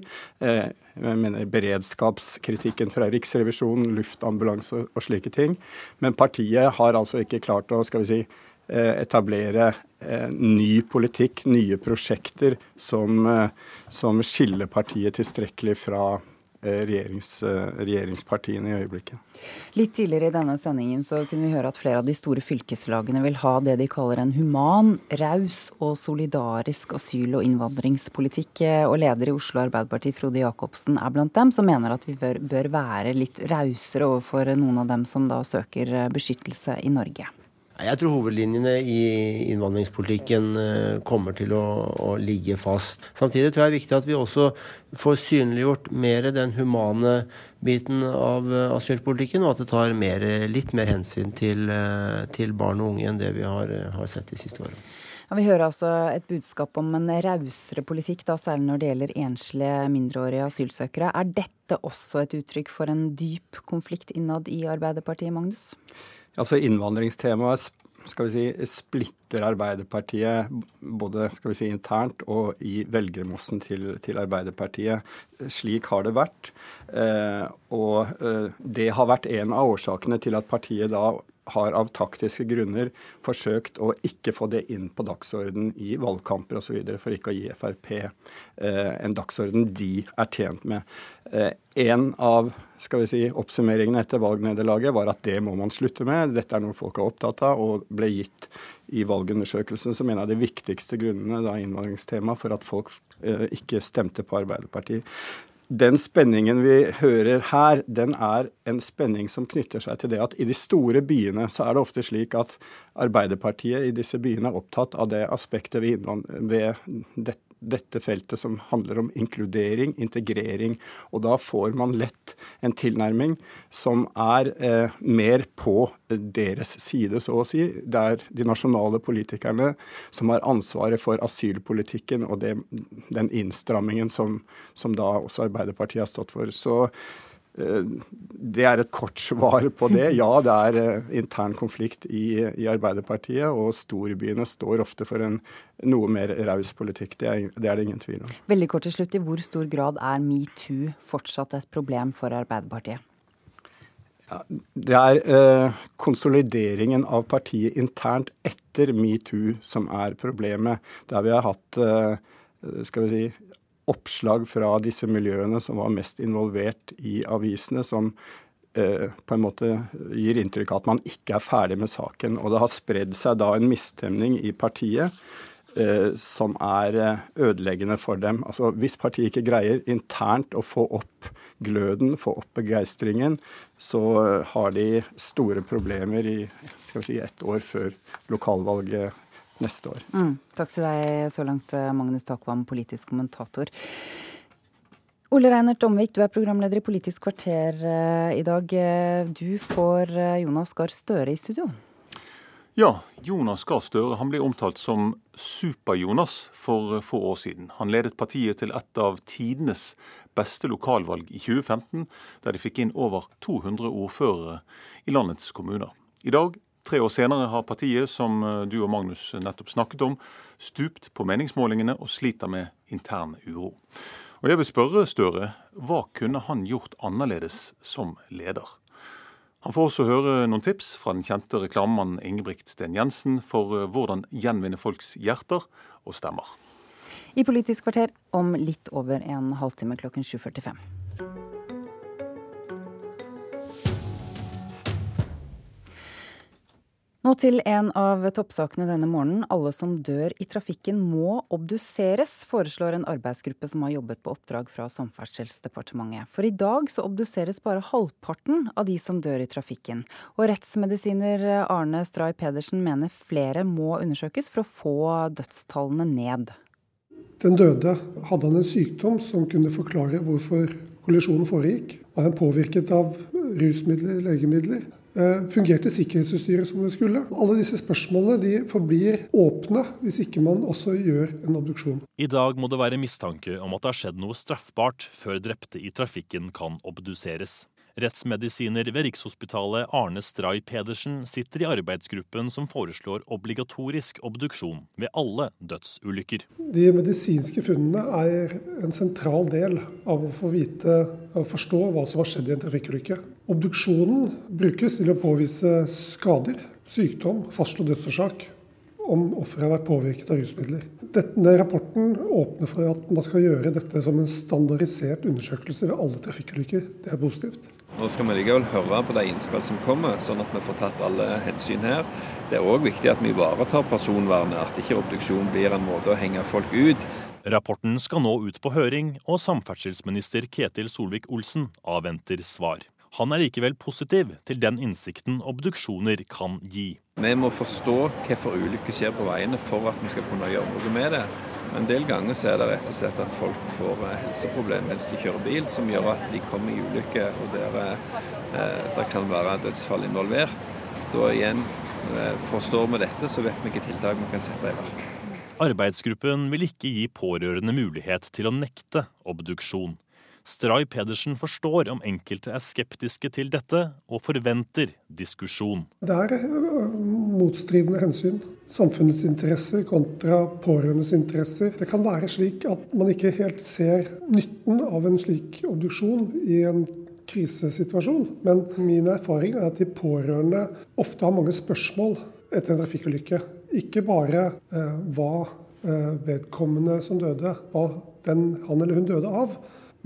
Eh, jeg mener Beredskapskritikken fra Riksrevisjonen, luftambulanse og slike ting. Men partiet har altså ikke klart å skal vi si, etablere ny politikk, nye prosjekter som, som skiller partiet tilstrekkelig fra regjerings, regjeringspartiene i øyeblikket. Litt tidligere i denne sendingen så kunne vi høre at flere av de store fylkeslagene vil ha det de kaller en human, raus og solidarisk asyl- og innvandringspolitikk. Og leder i Oslo Arbeiderparti, Frode Jacobsen, er blant dem som mener at vi bør, bør være litt rausere overfor noen av dem som da søker beskyttelse i Norge. Jeg tror hovedlinjene i innvandringspolitikken kommer til å, å, ligge fast. Samtidig tror jeg det er viktig at vi også får synliggjort mer den humane biten av asylpolitikken, og at det tar mer, litt mer hensyn til, til, barn og unge enn det vi har, har sett de siste årene. Ja, vi hører altså et budskap om en rausere politikk, da, særlig når det gjelder enslige mindreårige asylsøkere. Er dette også et uttrykk for en dyp konflikt innad i Arbeiderpartiet, Magnus? Altså Innvandringstemaet skal vi si, splitter Arbeiderpartiet både skal vi si, internt og i velgermassen til, til Arbeiderpartiet. Slik har det vært. Eh, og eh, det har vært en av årsakene til at partiet da har av taktiske grunner forsøkt å ikke få det inn på dagsorden i valgkamper osv. for ikke å gi Frp eh, en dagsorden de er tjent med. Eh, en av skal vi si, oppsummeringene etter valgnederlaget var at det må man slutte med. Dette er noe folk er opptatt av, og ble gitt i valgundersøkelsen som en av de viktigste grunnene da innvandringstema for at folk eh, ikke stemte på Arbeiderpartiet den spenningen vi hører her, den er en spenning som knytter seg til det at i de store byene så er det ofte slik at Arbeiderpartiet i disse byene er opptatt av det aspektet ved, ved dette feltet som handler om inkludering, integrering. Og da får man lett en tilnærming som er eh, mer på deres side, så å si. Det er de nasjonale politikerne som har ansvaret for asylpolitikken og det, den innstrammingen som, som da også Arbeiderpartiet har stått for. Så det er et kort svar på det. Ja, det er eh, intern konflikt i, i Arbeiderpartiet, og storbyene står ofte for en noe mer raus politikk. Det er, det er, det ingen tvil om. Veldig kort til slutt, I hvor stor grad er metoo fortsatt et problem for Arbeiderpartiet? Ja, det er eh, konsolideringen av partiet internt etter metoo som er problemet. Der vi har hatt eh, skal vi si, oppslag fra disse miljøene som var mest involvert i avisene, som eh, på en måte gir inntrykk av at man ikke er ferdig med saken. Og det har spredd seg da en misstemning i partiet eh, som er eh, ødeleggende for dem. Altså Hvis partiet ikke greier internt å få opp gløden, få opp begeistringen, så eh, har de store problemer i skal vi si, ett år før lokalvalget neste år. Mm, takk til deg så langt, eh, Magnus Takvam, politisk kommentator. Ole Reinert Omvik, du er programleder i Politisk kvarter eh, i dag. Eh, du får Jonas Gahr Støre i studio. Ja, Jonas Gahr Støre han ble omtalt som Super-Jonas for få år siden. Han ledet partiet til et av tidenes beste lokalvalg i 2015, der de fikk inn over 200 ordførere i landets kommuner. I dag Tre år senere har partiet, som eh, du og Magnus nettopp snakket om, stupt på meningsmålingene og sliter med intern uro. Og jeg vil spørre Støre, hva kunne han gjort annerledes som leder? Han får også høre noen tips fra den kjente reklamemannen Ingebrigt Sten Jensen for eh, hvordan gjenvinne folks hjerter og stemmer. I Politisk kvarter om litt over en halvtime klokken 7.45. Nå til en av toppsakene denne morgenen. Alle som dør i trafikken må obduseres, foreslår en arbeidsgruppe som har jobbet på oppdrag fra Samferdselsdepartementet. For i dag så obduseres bare halvparten av de som dør i trafikken. Og rettsmedisiner Arne Stray Pedersen mener flere må undersøkes for å få dødstallene ned. Den døde hadde han en sykdom som kunne forklare hvorfor kollisjonen foregikk. Var han påvirket av rusmidler, legemidler? Eh, fungerte sikkerhetsutstyret som det skulle? Alle disse spørsmålene de forblir åpne hvis ikke man også gjør en obduksjon. I dag må det være mistanke om at det har skjedd noe straffbart før drepte i trafikken kan obduseres. Rettsmedisiner ved Rikshospitalet Arne Stray Pedersen sitter i arbeidsgruppen som foreslår obligatorisk obduksjon ved alle dødsulykker. De medisinske funnene er en sentral del av å få vite og forstå hva som har skjedd i en trafikkulykke. Obduksjonen brukes til å påvise skader, sykdom, fastslå dødsårsak om offeret har vært påvirket av rusmidler. Denne rapporten åpner for at man skal gjøre dette som en standardisert undersøkelse ved alle trafikkulykker. Det er positivt. Nå skal vi likevel høre på de innspill som kommer, sånn at vi får tatt alle hensyn her. Det er òg viktig at vi ivaretar personvernet, at ikke obduksjon blir en måte å henge folk ut. Rapporten skal nå ut på høring, og samferdselsminister Ketil Solvik-Olsen avventer svar. Han er likevel positiv til den innsikten obduksjoner kan gi. Vi må forstå hvorfor ulykker skjer på veiene for at vi skal kunne gjøre noe med det. En del ganger så er det rett og slett at folk får eh, helseproblemer mens de kjører bil, som gjør at de kommer i ulykker og der eh, det kan være dødsfall involvert. Da igjen, eh, forstår vi dette, så vet vi hvilke tiltak vi kan sette i verk. Arbeidsgruppen vil ikke gi pårørende mulighet til å nekte obduksjon. Stray Pedersen forstår om enkelte er skeptiske til dette, og forventer diskusjon. Det er øh, motstridende hensyn. Samfunnets interesser kontra pårørendes interesser. Det kan være slik at man ikke helt ser nytten av en slik obduksjon i en krisesituasjon. Men min erfaring er at de pårørende ofte har mange spørsmål etter en trafikkulykke. Ikke bare eh, hva eh, vedkommende som døde, hva den, han eller hun døde av,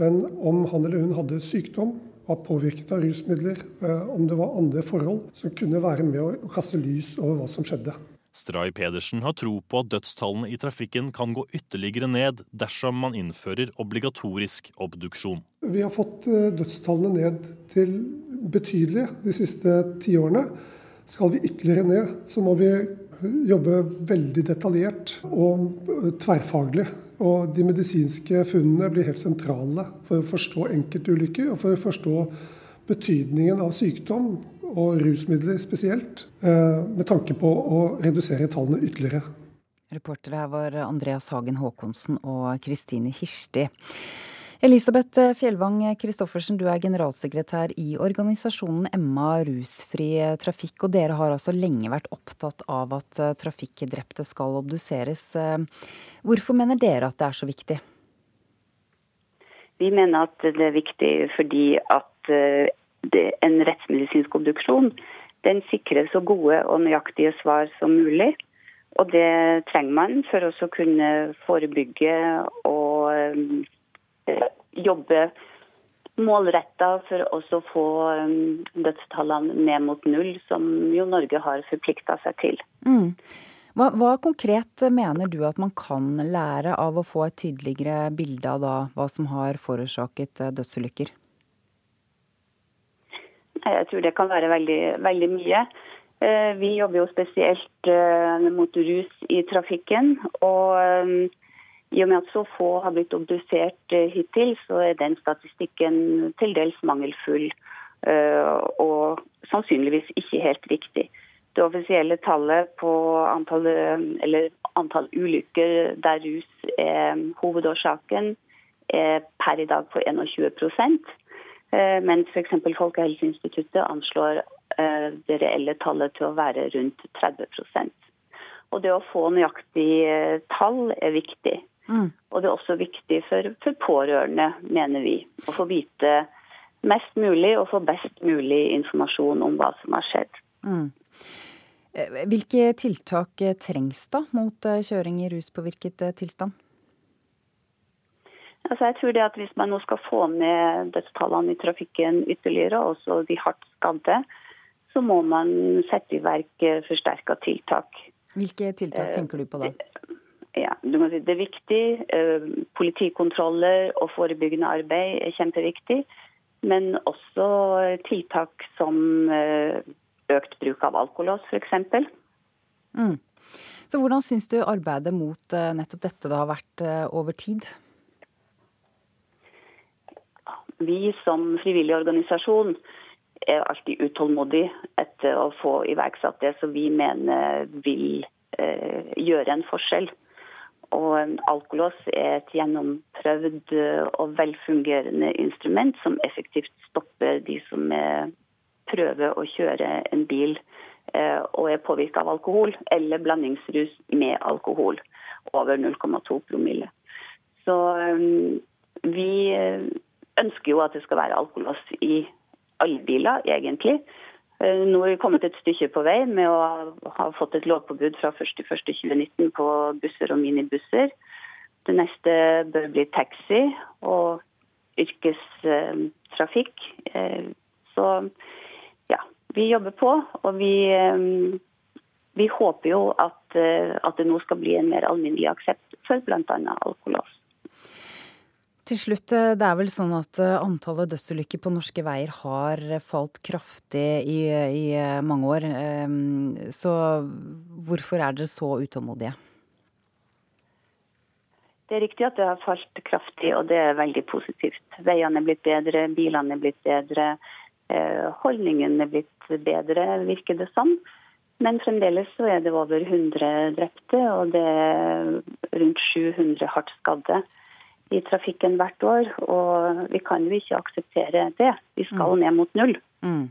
men om han eller hun hadde sykdom, var påvirket av rusmidler, eh, om det var andre forhold som kunne være med å kaste lys over hva som skjedde. Stray Pedersen har tro på at dødstallene i trafikken kan gå ytterligere ned dersom man innfører obligatorisk obduksjon. Vi har fått eh, dødstallene ned til betydelige de siste tiårene. Skal vi ytterligere ned, så må vi jobbe veldig detaljert og tverrfaglig. Og de medisinske funnene blir helt sentrale for å forstå enkeltulykker og for å forstå betydningen av sykdom og rusmidler spesielt, eh, med tanke på å redusere tallene ytterligere. Reportere her var Andreas Hagen Håkonsen og Kristine Hirsti. Elisabeth Fjellvang Christoffersen, du er generalsekretær i organisasjonen Emma rusfri trafikk. Og dere har altså lenge vært opptatt av at eh, trafikkdrepte skal obduseres. Eh, hvorfor mener dere at det er så viktig? Vi mener at det er viktig fordi at eh, en rettsmedisinsk obduksjon den sikrer så gode og nøyaktige svar som mulig. Og det trenger man for å kunne forebygge og jobbe målretta for å få dødstallene ned mot null, som jo Norge har forplikta seg til. Mm. Hva, hva, konkret mener du at man kan lære av å få et tydeligere bilde av da, hva som har forårsaket eh, dødsulykker? Jeg tror det kan være veldig, veldig mye. Eh, vi jobber jo spesielt eh, mot rus i trafikken. Og i og med at så få har blitt obdusert hittil, så er den statistikken til dels mangelfull. Og sannsynligvis ikke helt riktig. Det offisielle tallet på antall, antall ulykker der rus er hovedårsaken, er per i dag på 21 eh, mens f.eks. Folkehelseinstituttet anslår eh, det reelle tallet til å være rundt 30% Og Det å få nøyaktig eh, tall er viktig. Mm. Og det er også viktig for, for, pårørende, mener vi, å få vite mest mulig og få best mulig informasjon om hva som har skjedd. Mm. Eh, hvilke tiltak eh, trengs da mot eh, kjøring i ruspåvirket tilstand? Altså jeg tror det at Hvis man nå skal få ned dødstallene i trafikken ytterligere, også de hardt skadde, så må man sette i verk forsterka tiltak. Hvilke tiltak tenker du på da? Ja, du må si Det er viktig. Politikontroller og forebyggende arbeid er kjempeviktig. Men også tiltak som økt bruk av alkolås f.eks. Mm. Så hvordan syns du arbeidet mot eh, nettopp dette da har vært eh, over tid? Vi som frivillig organisasjon er alltid utålmodige etter å få iverksatt det som vi mener vil eh, gjøre en forskjell. Og alkolås er et gjennomprøvd og velfungerende instrument som effektivt stopper de som er prøver å kjøre en bil eh, og er påvirka av alkohol, eller blandingsrus med alkohol over 0,2 promille. Så eh, vi eh, ønsker jo at det skal være alkolås i alle biler, egentlig. Nå har vi kommet et stykke på vei med å ha fått et lovpåbud fra 1.1.2019 på busser og minibusser. Det neste bør bli taxi og yrkestrafikk. Så vi jobber på, og vi, eh, vi håper jo at, eh, at, det nå skal bli en mer alminnelig aksept for bl.a. alkolås. Til slutt, eh, det er vel sånn at antallet dødsulykker på norske veier har falt kraftig i, i mange år. Så hvorfor er dere så utålmodige? Det er riktig at det har falt kraftig, og det er veldig positivt. Veiene er blitt bedre, bilene er blitt bedre. Holdningen er blitt bedre, virker det som. Men fremdeles så er det over 100 drepte, og det er rundt 700 hardt skadde i trafikken hvert år. Og vi kan jo ikke akseptere det. Vi skal mm. ned mot null. Mm.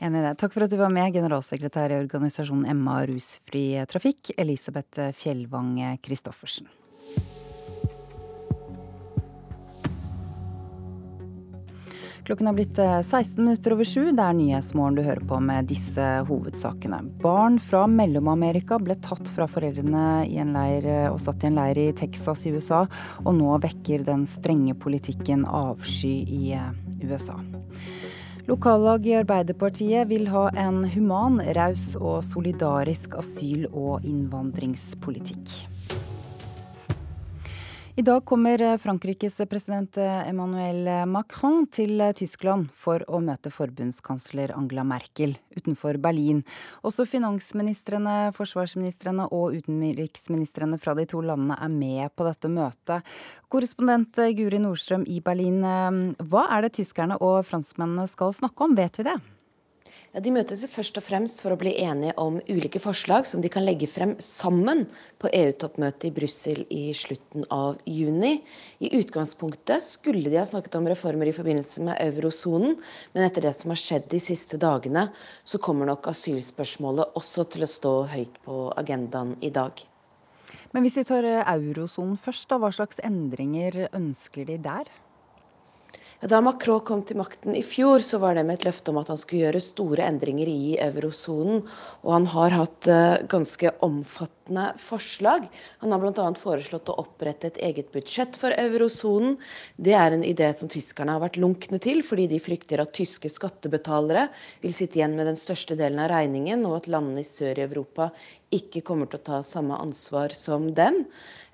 Enig i det. Takk for at du var med, generalsekretær i organisasjonen Emma rusfri trafikk, Elisabeth Fjellvang Christoffersen. Klokken har blitt 16 eh, minutter over sju. Det er Nyhetsmorgen du hører på med disse hovedsakene. Barn fra Mellom-Amerika ble tatt fra foreldrene i en leir eh, og satt i en leir i Texas i USA, og nå vekker den strenge politikken avsky i eh, USA. Lokallag i Arbeiderpartiet vil ha en human, raus og solidarisk asyl- og innvandringspolitikk. I dag kommer eh, Frankrikes president eh, Emmanuel Macron til eh, Tyskland for å møte forbundskansler Angela Merkel utenfor Berlin. Også finansministrene, forsvarsministrene og utenriksministrene fra de to landene er med på dette møtet. Korrespondent Guri Nordstrøm i Berlin, hva er det tyskerne og franskmennene skal snakke om, vet vi det? Ja, de møtes først og fremst for å bli enige om ulike forslag som de kan legge frem sammen på EU-toppmøtet i Brussel i slutten av juni. I utgangspunktet skulle de ha snakket om reformer i forbindelse med eurosonen, men etter det som har skjedd de siste dagene, så kommer nok asylspørsmålet også til å stå høyt på agendaen i dag. Men hvis vi tar eurosonen først, da, hva slags endringer ønsker de der? Da Macron kom til makten i fjor, så var det med et løfte om at han skulle gjøre store endringer i eurosonen. Og han har hatt uh, ganske omfattende forslag. Han har bl.a. foreslått å opprette et eget budsjett for eurosonen. Det er en idé som tyskerne har vært lunkne til, fordi de frykter at tyske skattebetalere vil sitte igjen med den største delen av regningen, og at landene i Sør-Europa ikke kommer til å ta samme ansvar som dem.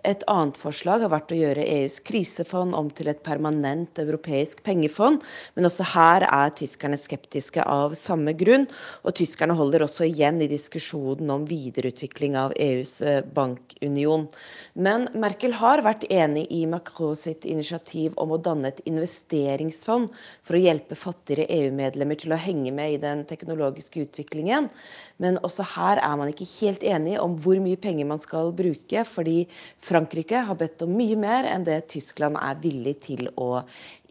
Et annet forslag har vært å gjøre EUs krisefond om til et permanent europeisk pengefond, men også her er tyskerne skeptiske av samme grunn. Og tyskerne holder også igjen i diskusjonen om videreutvikling av EUs eh, bankunion. Men Merkel har vært enig i Macron sitt initiativ om å danne et investeringsfond for å hjelpe fattigere EU-medlemmer til å henge med i den teknologiske utviklingen. Men også her er man ikke helt enig om hvor mye penger man skal bruke, fordi Frankrike har bedt om mye mer enn det Tyskland er villig til å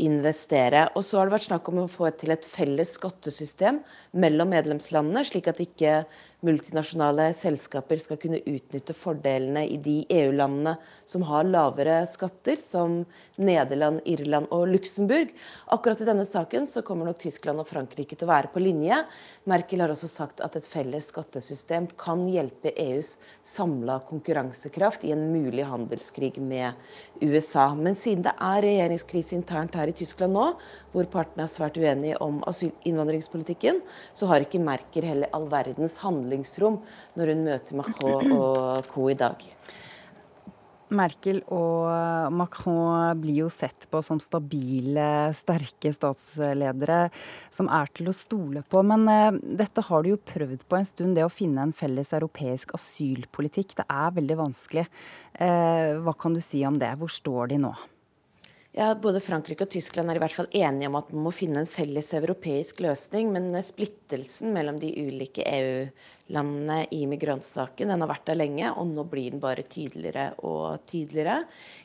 investere. Og så har det vært snakk om å få til et felles skattesystem mellom medlemslandene, slik at ikke multinasjonale selskaper skal kunne utnytte fordelene i de EU-landene som har lavere skatter, som Nederland, Irland og Luxembourg. Akkurat i denne saken så kommer nok Tyskland og Frankrike til å være på linje. Merkel har også sagt at et felles skattesystem kan hjelpe EUs samla konkurransekraft i en mulig handelskrig med USA. Men siden det er regjeringskrise internt her i Tyskland nå, hvor partene er svært uenige om asylinnvandringspolitikken, så har ikke Merkel heller all verdens handlingsrom når hun møter Macron og co. i dag. Merkel og Macron blir jo sett på som stabile, sterke statsledere som er til å stole på. Men uh, dette har du jo prøvd på en stund, det å finne en felles europeisk asylpolitikk. Det er veldig vanskelig. Uh, hva kan du si om det? Hvor står de nå? Ja, Både Frankrike og Tyskland er i hvert fall enige om at man må finne en felles europeisk løsning. Men splittelsen mellom de ulike EU-landene i migrantsaken den har vært der lenge, og nå blir den bare tydeligere og tydeligere.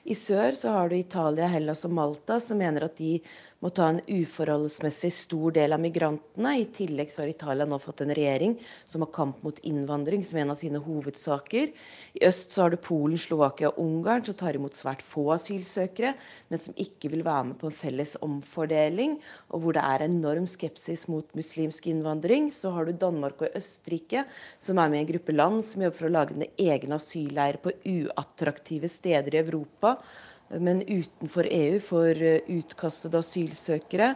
I sør så har du Italia, Hellas og Malta som mener at de må ta en uforholdsmessig stor del av migrantene. I tillegg så har Italia nå fått en regjering som har kamp mot innvandring som en av sine hovedsaker. I øst så har du Polen, Slovakia og Ungarn som tar imot svært få asylsøkere, men som ikke vil være med på en felles omfordeling, og hvor det er enorm skepsis mot muslimsk innvandring. Så har du Danmark og Østerrike som er med i en gruppe land som jobber for å lage en egen asylleir på uattraktive steder i Europa men utenfor EU for eh, utkastede asylsøkere.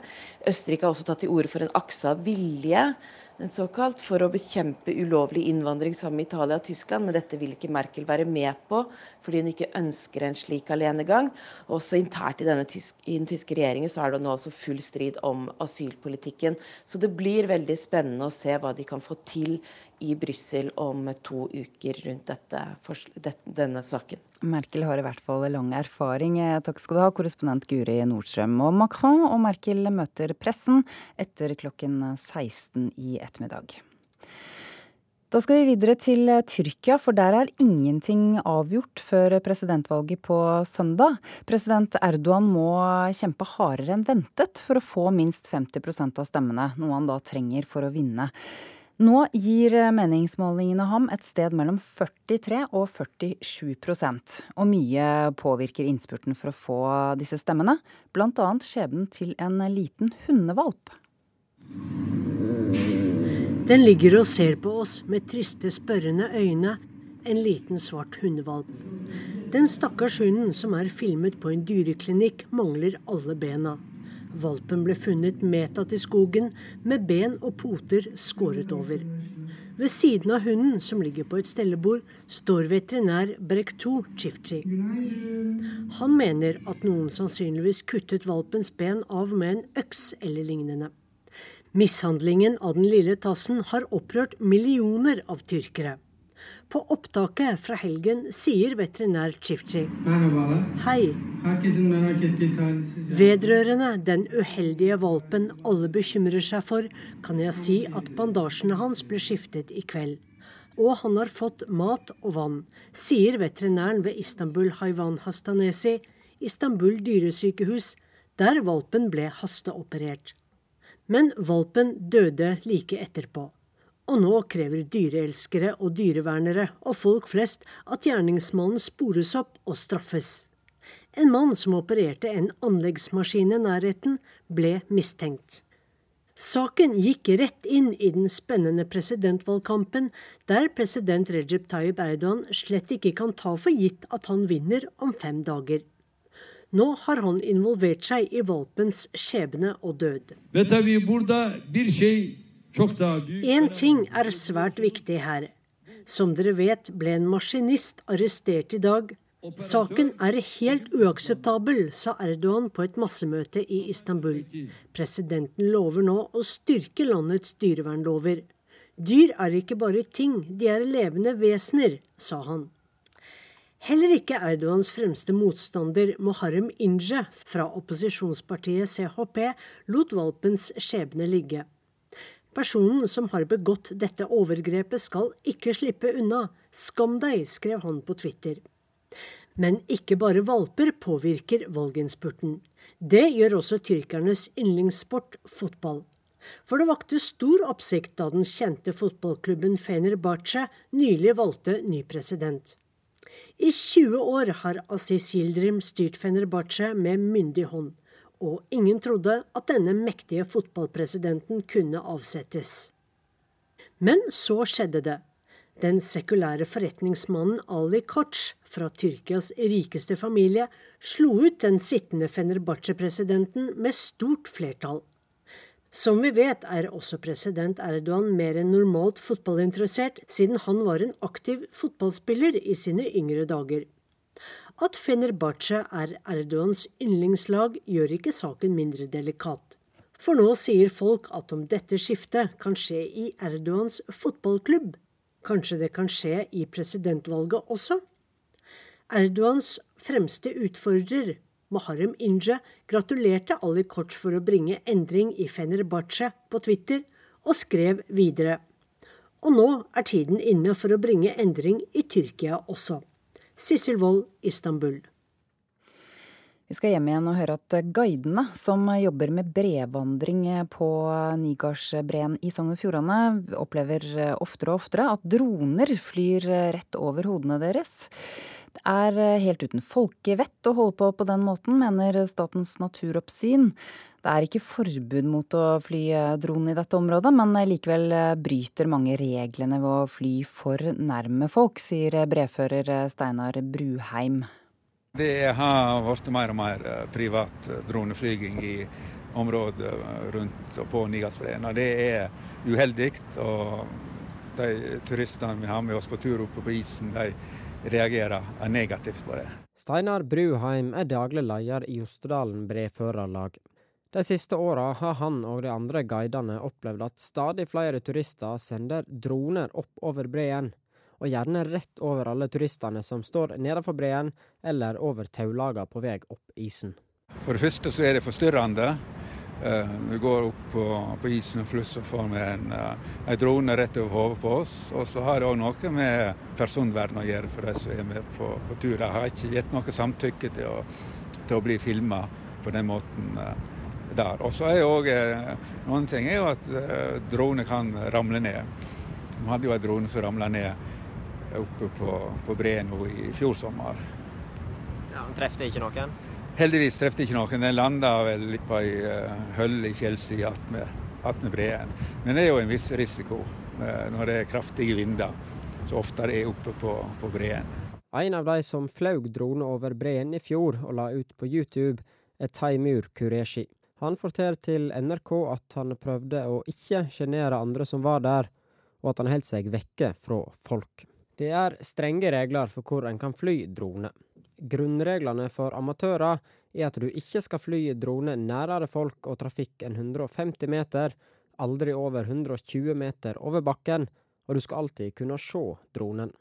Østerrike har også tatt til orde for en akse av vilje såkalt, for å bekjempe ulovlig innvandring sammen med Italia og Tyskland, men dette vil ikke Merkel være med på, fordi hun ikke ønsker en slik alenegang. Også internt i, tysk, i, den tyske regjeringen så er det nå altså full strid om asylpolitikken. Så det blir veldig spennende å se hva de kan få til i Brussel om to uker rundt dette, denne saken. Merkel har i hvert fall lang erfaring. Takk skal du ha, korrespondent Guri Nordstrøm. Og Macron og Merkel møter pressen etter klokken 16 i ettermiddag. Da skal vi videre til Tyrkia, for der er ingenting avgjort før presidentvalget på søndag. President Erdogan må kjempe hardere enn ventet for å få minst 50% av stemmene, noe han da trenger for å vinne. Nå gir meningsmålingene ham et sted mellom 43 og 47% Og mye påvirker innspurten for å få disse stemmene, bl.a. skjebnen til en liten hundevalp. Den ligger og ser på oss med triste, spørrende øyne, en liten svart hundevalp. Den stakkars hunden som er filmet på en dyreklinikk, mangler alle bena. Valpen ble funnet medtatt i skogen med ben og poter skåret over. Ved siden av hunden, som ligger på et stellebord, står veterinær Brekto Chifchi. Han mener at noen sannsynligvis kuttet valpens ben av med en øks eller lignende. Mishandlingen av den lille tassen har opprørt millioner av tyrkere. På opptaket fra helgen sier veterinær Chifchi hei. Vedrørende den uheldige valpen alle bekymrer seg for, kan jeg si at bandasjene hans ble skiftet i kveld. Og han har fått mat og vann, sier veterinæren ved Istanbul Hayvan Hastanesi, Istanbul dyresykehus, der valpen ble hasteoperert. Men valpen døde like etterpå. Og nå krever dyreelskere og dyrevernere og folk flest at gjerningsmannen spores opp og straffes. En mann som opererte en anleggsmaskin i nærheten, ble mistenkt. Saken gikk rett inn i den spennende presidentvalgkampen, der president Recep Tayyip Erdogan slett ikke kan ta for gitt at han vinner om fem dager. Nå har han involvert seg i valpens skjebne og død. Én ting er svært viktig her. Som dere vet ble en maskinist arrestert i dag Saken er helt uakseptabel, sa Erdogan på et massemøte i Istanbul. Presidenten lover nå å styrke landets dyrevernlover. Dyr er ikke bare ting, de er levende vesener, sa han. Heller ikke Erdogans fremste motstander Moharem Inje fra opposisjonspartiet CHP lot valpens skjebne ligge. Personen som har begått dette overgrepet skal ikke slippe unna. Skam deg, skrev han på Twitter. Men ikke bare valper påvirker valginnspurten. Det gjør også tyrkernes yndlingssport, fotball. For det vakte stor oppsikt da den kjente fotballklubben Fenerbahçe nylig valgte ny president. I 20 år har Aziz Yildirim styrt Fenerbahçe med myndig hånd, og ingen trodde at denne mektige fotballpresidenten kunne avsettes. Men så skjedde det. Den sekulære forretningsmannen Ali Koch fra Tyrkias rikeste familie slo ut den sittende Fenerbahçe-presidenten med stort flertall. Som vi vet er også president Erdogan mer enn normalt fotballinteressert, siden han var en aktiv fotballspiller i sine yngre dager. At Fenerbahçe er Erdogans yndlingslag, gjør ikke saken mindre delikat. For nå sier folk at om dette skiftet kan skje i Erdogans fotballklubb, Kanskje det kan skje i presidentvalget også? Erdogans fremste utfordrer, Maharem Inje, gratulerte Ali Koch for å bringe endring i Fenerbahçe på Twitter, og skrev videre. Og nå er tiden inne for å bringe endring i Tyrkia også. Sissel Wold, Istanbul. Vi skal hjem igjen og høre at guidene som jobber med brevandring på Nigardsbreen i Sogn og Fjordane, opplever oftere og oftere at droner flyr rett over hodene deres. Det er helt uten folkevett å holde på på den måten, mener Statens naturoppsyn. Det er ikke forbud mot å fly drone i dette området, men likevel bryter mange reglene ved å fly for nærme folk, sier brevfører Steinar Bruheim. Det har blitt mer og mer eh, privat eh, droneflyging i området eh, rundt og på Nigasbreen. Det er uheldig. og De turistene vi har med oss på tur oppe på isen, de reagerer negativt på det. Steinar Bruheim er daglig leder i Jostedalen breførerlag. De siste åra har han og de andre guidene opplevd at stadig flere turister sender droner opp over breen og gjerne rett over alle turistene som står nedenfor breen eller over taulaga på vei opp isen. For det første så er det forstyrrende. Uh, vi går opp på, på isen og flusser får med en, uh, en drone rett over hodet på oss. Og så har det òg noe med personvern å gjøre for de som er med på, på tur. De har ikke gitt noe samtykke til å, til å bli filma på den måten uh, der. Og så er det òg Noen ting er jo at droner kan ramle ned. Vi hadde jo en drone som ramla ned oppe på, på Bre nå i fjor sommer. Ja, Trefte ikke noen? Heldigvis trefte ikke noen. Den landa vel litt på ei høll hølle i fjellsida attmed breen. Men det er jo en viss risiko når det er kraftige vinder, så ofte det er oppe på, på breen. En av de som fløy drone over breen i fjor og la ut på YouTube, er Taimur Kureshi. Han forteller til NRK at han prøvde å ikke sjenere andre som var der, og at han holdt seg vekke fra folk. Det er strenge regler for hvor en kan fly drone. Grunnreglene for amatører er at du ikke skal fly drone nærere folk og trafikk enn 150 meter, aldri over 120 meter over bakken, og du skal alltid kunne se dronen.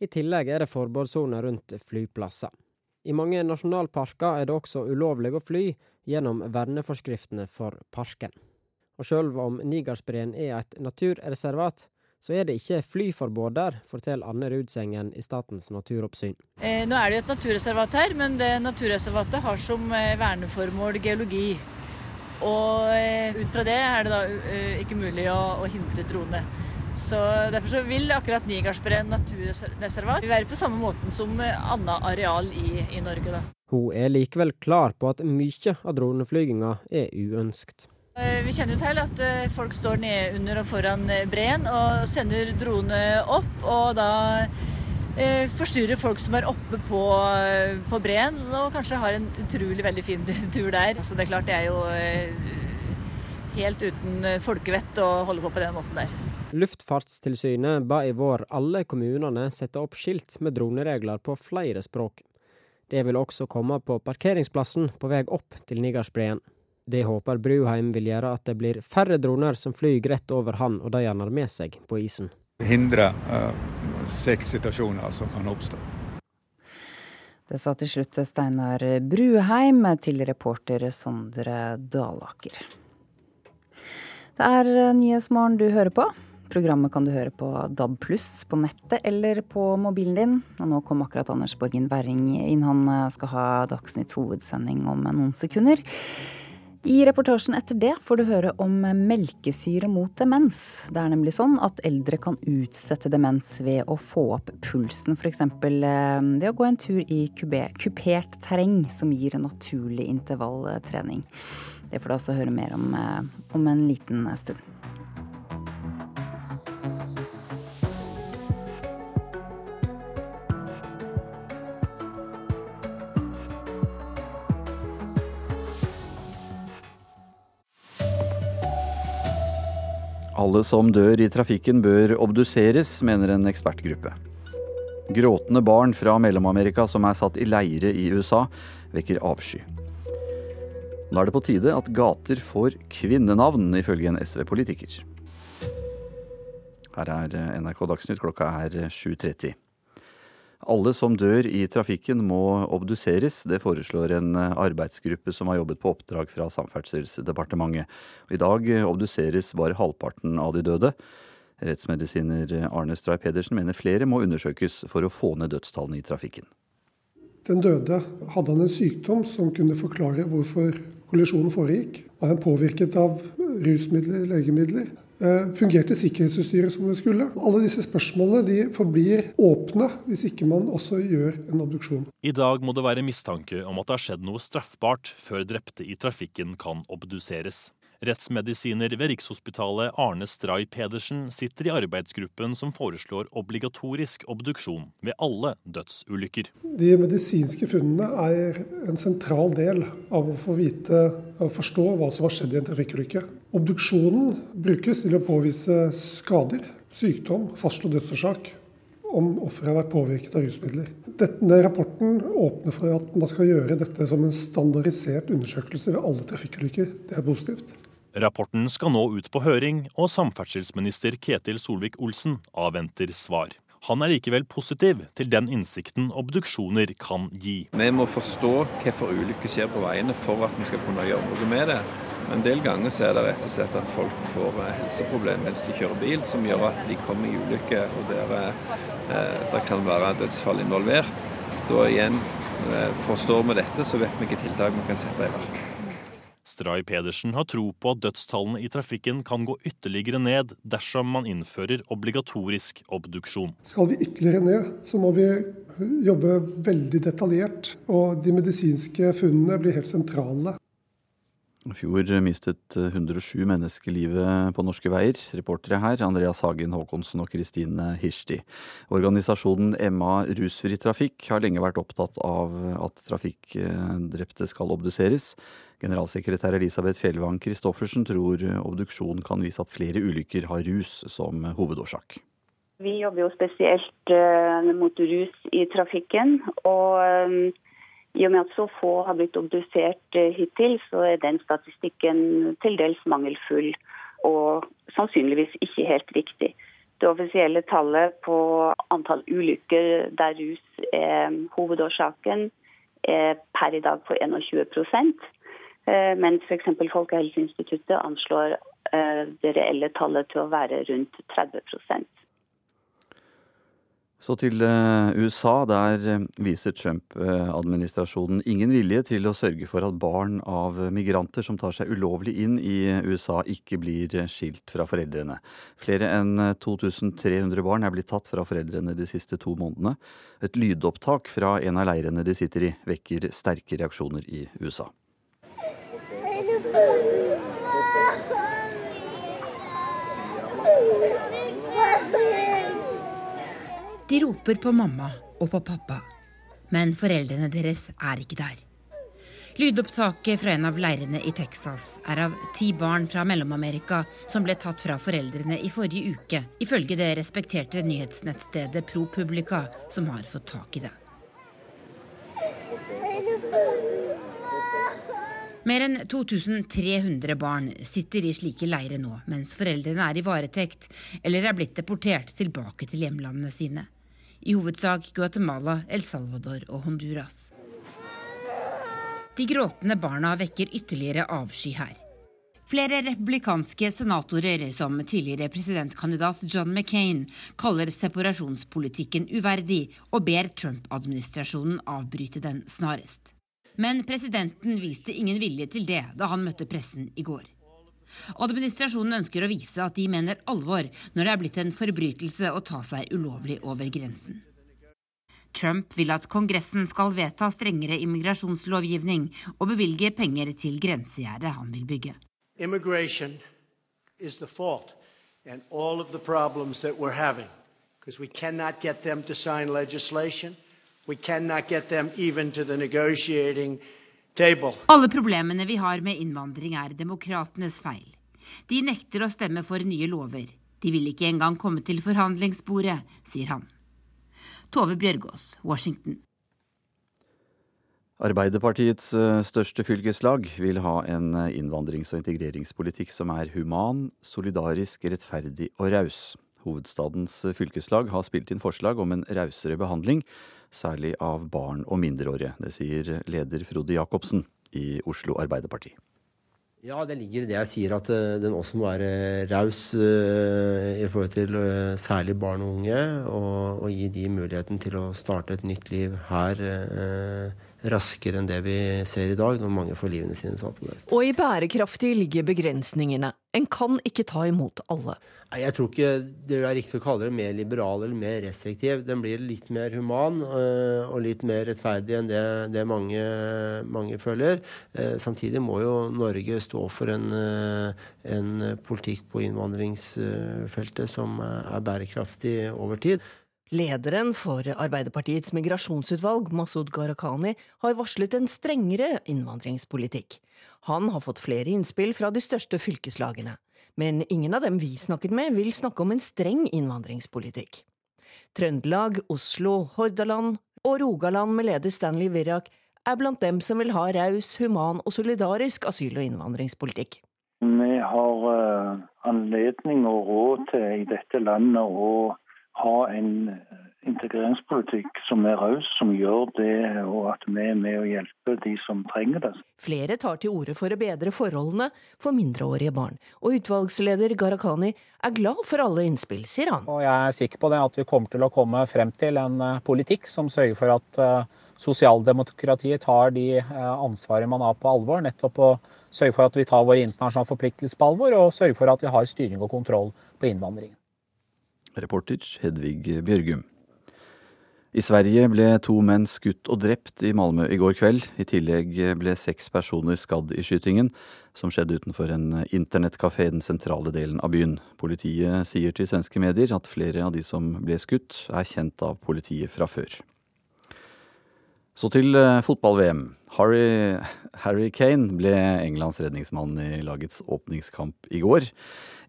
I tillegg er det forbudssone rundt flyplasser. I mange nasjonalparker er det også ulovlig å fly gjennom verneforskriftene for parken. Og sjøl om Nigardsbreen er et naturreservat, så er det ikke flyforbud der, forteller Anne Rudsengen i Statens naturoppsyn. Eh, nå er det jo et naturreservat her, men det naturreservatet har som eh, verneformål geologi. Og eh, ut fra det er det da uh, ikke mulig å, å, hindre drone. Så Derfor så vil akkurat Nigardsbreen naturreservat være på samme måten som annet areal i, i Norge. da. Hun er likevel klar på at mye av droneflyginga er uønskt. Eh, vi kjenner jo til at eh, folk står nede under og foran eh, breen og sender drone opp. Og da forstyrrer folk som er oppe på, på breen og kanskje har en utrolig veldig fin tur der. Så det er klart det er jo helt uten folkevett å holde på på den måten der. Luftfartstilsynet ba i vår alle kommunene sette opp skilt med droneregler på flere språk. Det vil også komme på parkeringsplassen på vei opp til Nigarsbreen. Det håper Bruheim vil gjøre at det blir færre droner som flyr rett over han og de han har med seg på isen. Hindre uh, situasjoner som kan oppstå. Det sa til slutt Steinar Bruheim til reporter Sondre Dalaker. Det er Nyhetsmorgen du hører på. Programmet kan du høre på DAB pluss på nettet eller på mobilen din. Og nå kom akkurat Anders Borgen Werring inn. Han skal ha Dagsnytts hovedsending om noen sekunder. I reportasjen etter det får du høre om melkesyre mot demens. Det er nemlig sånn at eldre kan utsette demens ved å få opp pulsen, f.eks. Eh, ved å gå en tur i kupert terreng som gir en naturlig intervalltrening. Det får du altså høre mer om eh, om en liten stund. Alle som dør i trafikken bør obduseres, mener en ekspertgruppe. Gråtende barn fra Mellom-Amerika som er satt i leire i USA, vekker avsky. Da er det på tide at gater får kvinnenavn, ifølge en SV-politiker. Her er NRK Dagsnytt, klokka er 7.30. Alle som dør i trafikken må obduseres. Det foreslår en arbeidsgruppe som har jobbet på oppdrag fra Samferdselsdepartementet. I dag obduseres bare halvparten av de døde. Rettsmedisiner Arne Stray Pedersen mener flere må undersøkes for å få ned dødstallene i trafikken. Den døde hadde han en sykdom som kunne forklare hvorfor kollisjonen foregikk. Var han påvirket av rusmidler, legemidler? Eh, fungerte sikkerhetsutstyret som det skulle? Alle disse spørsmålene de forblir åpne hvis ikke man også gjør en obduksjon. I dag må det være mistanke om at det har skjedd noe straffbart før drepte i trafikken kan obduseres. Rettsmedisiner ved Rikshospitalet Arne Stray Pedersen sitter i arbeidsgruppen som foreslår obligatorisk obduksjon ved alle dødsulykker. De medisinske funnene er en sentral del av å få vite og forstå hva som har skjedd i en trafikkulykke. Obduksjonen brukes til å påvise skader, sykdom, fastslå dødsårsak om offeret har vært påvirket av rusmidler. Denne rapporten åpner for at man skal gjøre dette som en standardisert undersøkelse ved alle trafikkulykker. Det er positivt. Rapporten skal nå ut på høring, og samferdselsminister Ketil Solvik-Olsen avventer svar. Han er likevel positiv til den innsikten obduksjoner kan gi. Vi må forstå hvorfor ulykker skjer på veiene for at vi skal kunne gjøre noe med det. En del ganger så er det rett og slett at folk får eh, helseproblemer mens de kjører bil, som gjør at de kommer i ulykker og der eh, det kan være dødsfall involvert. Da igjen, eh, forstår vi dette, så vet vi hvilke tiltak vi kan sette i verk. Stray Pedersen har tro på at dødstallene i trafikken kan gå ytterligere ned dersom man innfører obligatorisk obduksjon. Skal vi ytterligere ned, så må vi jobbe veldig detaljert. Og de medisinske funnene blir helt sentrale. I fjor mistet 107 mennesker livet på norske veier. Reportere her Andreas Hagen Haakonsen og Kristine Hirsti. Organisasjonen Emma rusfri trafikk har lenge vært opptatt av at trafikkdrepte skal obduseres. Generalsekretær Elisabeth Fjellvang Christoffersen tror obduksjon kan vise at flere ulykker har rus som hovedårsak. Vi jobber jo spesielt uh, mot rus i trafikken. og um, i og med at så få har blitt obdusert uh, hittil, så er den statistikken til dels mangelfull og sannsynligvis ikke helt riktig. Det offisielle tallet på antall ulykker der rus er hovedårsaken, er per i dag på 21% Eh, mens f.eks. Folkehelseinstituttet anslår eh, det reelle tallet til å være rundt 30 så til eh, USA. Der viser Trump-administrasjonen ingen vilje til å sørge for at barn av migranter som tar seg ulovlig inn i USA, ikke blir skilt fra foreldrene. Flere enn 2300 barn er blitt tatt fra foreldrene de siste to månedene. Et lydopptak fra en av leirene de sitter i, vekker sterke reaksjoner i USA. De roper på mamma og på pappa, men foreldrene deres er ikke der. Lydopptaket fra en av leirene i Texas er av ti barn fra Mellom-Amerika som ble tatt fra foreldrene i forrige uke, ifølge det respekterte nyhetsnettstedet ProPublica, som har fått tak i det. Mer enn 2300 barn sitter i slike leirer nå, mens foreldrene er i varetekt eller er blitt deportert tilbake til hjemlandene sine. I hovedsak Guatemala, El Salvador og Honduras. De gråtende barna vekker ytterligere avsky her. Flere republikanske senatorer, som tidligere presidentkandidat John McCain, kaller separasjonspolitikken uverdig og ber Trump-administrasjonen avbryte den snarest. Men presidenten viste ingen vilje til det da han møtte pressen i går. Administrasjonen ønsker å vise at de mener alvor når det er blitt en forbrytelse å ta seg ulovlig over grensen. Trump vil at Kongressen skal vedta strengere immigrasjonslovgivning og bevilge penger til grensegjerdet han vil bygge. Immigration is the fault and all of the problems that we're having because we cannot get them to sign legislation. We cannot get them even to the negotiating. Alle problemene vi har med innvandring er demokratenes feil. De nekter å stemme for nye lover. De vil ikke engang komme til forhandlingsbordet, sier han. Tove Bjørgaas, Washington. Arbeiderpartiets eh, største fylkeslag vil ha en eh, innvandrings- og integreringspolitikk som er human, solidarisk, rettferdig og raus. Hovedstadens eh, fylkeslag har spilt inn forslag om en rausere behandling, særlig av barn og mindreårige. Det sier leder Frode Jacobsen i Oslo Arbeiderparti. Ja, det ligger i det jeg sier, at den også må være raus uh, i forhold til særlig barn og unge. Og, og, gi de muligheten til å starte et nytt liv her raskere enn det vi ser i dag, når mange får livene sine satt på det. Og i bærekraftig ligger begrensningene. En kan ikke ta imot alle. Jeg tror ikke det er riktig å kalle det mer liberal eller mer restriktiv. Den blir litt mer human øh, og litt mer rettferdig enn det, det mange, mange, føler. Eh, samtidig må jo Norge stå for en, øh, en politikk på innvandringsfeltet som er bærekraftig over tid. Lederen for Arbeiderpartiets migrasjonsutvalg, Masud Gharahkhani, har varslet en strengere innvandringspolitikk. Han har fått flere innspill fra de største fylkeslagene, men ingen av dem vi snakket med, vil snakke om en streng innvandringspolitikk. Trøndelag, Oslo, Hordaland og Rogaland med leder Stanley Wirak er blant dem som vil ha raus, human og solidarisk asyl- og innvandringspolitikk. Vi har uh, anledning og råd til i dette landet å ha en eh, integreringspolitikk som er raus, som gjør det, og at vi er med å hjelpe de som trenger det. Flere tar til orde for å bedre forholdene for mindreårige barn, og utvalgsleder Gharahkhani er glad for alle innspill, sier han. Og jeg er sikker på det at vi kommer til å komme frem til en eh, politikk som sørger for at uh, sosialdemokratiet tar de ansvaret man har på alvor, nettopp å sørge for at vi tar våre internasjonale forpliktelser på alvor, og sørge for at vi har styring og kontroll på innvandringen. Reporter Hedvig Bjørgum. I Sverige ble to menn skutt og drept i Malmö i går kveld. I tillegg ble seks personer skadd i skytingen, som skjedde utenfor en internettkafé i den sentrale delen av byen. Politiet sier til svenske medier at flere av de som ble skutt, er kjent av politiet fra før. Så til eh, fotball-VM. Harry, Harry Kane ble Englands redningsmann i lagets åpningskamp i går.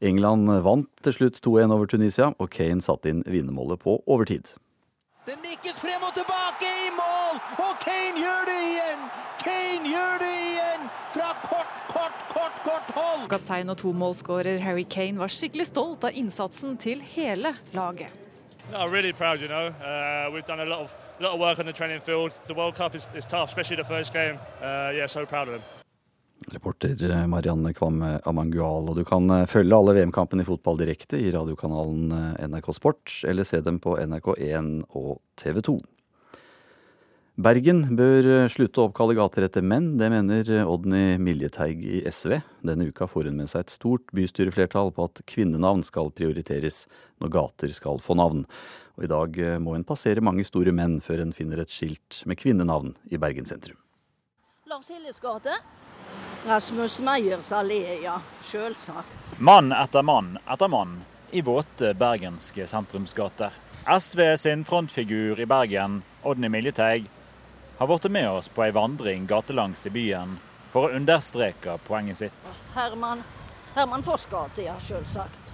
England vant til slutt 2-1 over Tunisia, og Kane satte inn vinnermålet på overtid. Det nikkes frem og tilbake i mål, og Kane gjør det igjen! Kane gjør det igjen! Fra kort, kort, kort, kort hold! Kaptein og tomålsskårer Harry Kane var skikkelig stolt av innsatsen til hele laget. No, really proud, you know. Uh, we've done a lot of, lot of work on the training field. The World Cup is, is tough, especially the first game. Uh, yeah, so proud of them. Reporter eh, Marianne Kvam Amangual. Og du kan eh, følge alle VM-kampene i fotball direkte i radiokanalen eh, NRK Sport, eller se dem på NRK1 og TV 2. Bergen bør slutte å oppkalle gater etter menn, det mener Odny Miljeteig i SV. Denne uka får hun med seg et stort bystyreflertall på at kvinnenavn skal prioriteres når gater skal få navn. Og i dag må en passere mange store menn før en finner et skilt med kvinnenavn i Bergen sentrum. Lars Hilles gate. Rasmus Meyers allé, ja. Sjølsagt. Mann etter mann etter mann i våte bergenske sentrumsgater. SV sin frontfigur i Bergen, Odny Miljeteig, har blitt med oss på ei vandring gatelangs i byen for å understreke poenget sitt. Herman, Herman Foss gate, ja. Sjølsagt.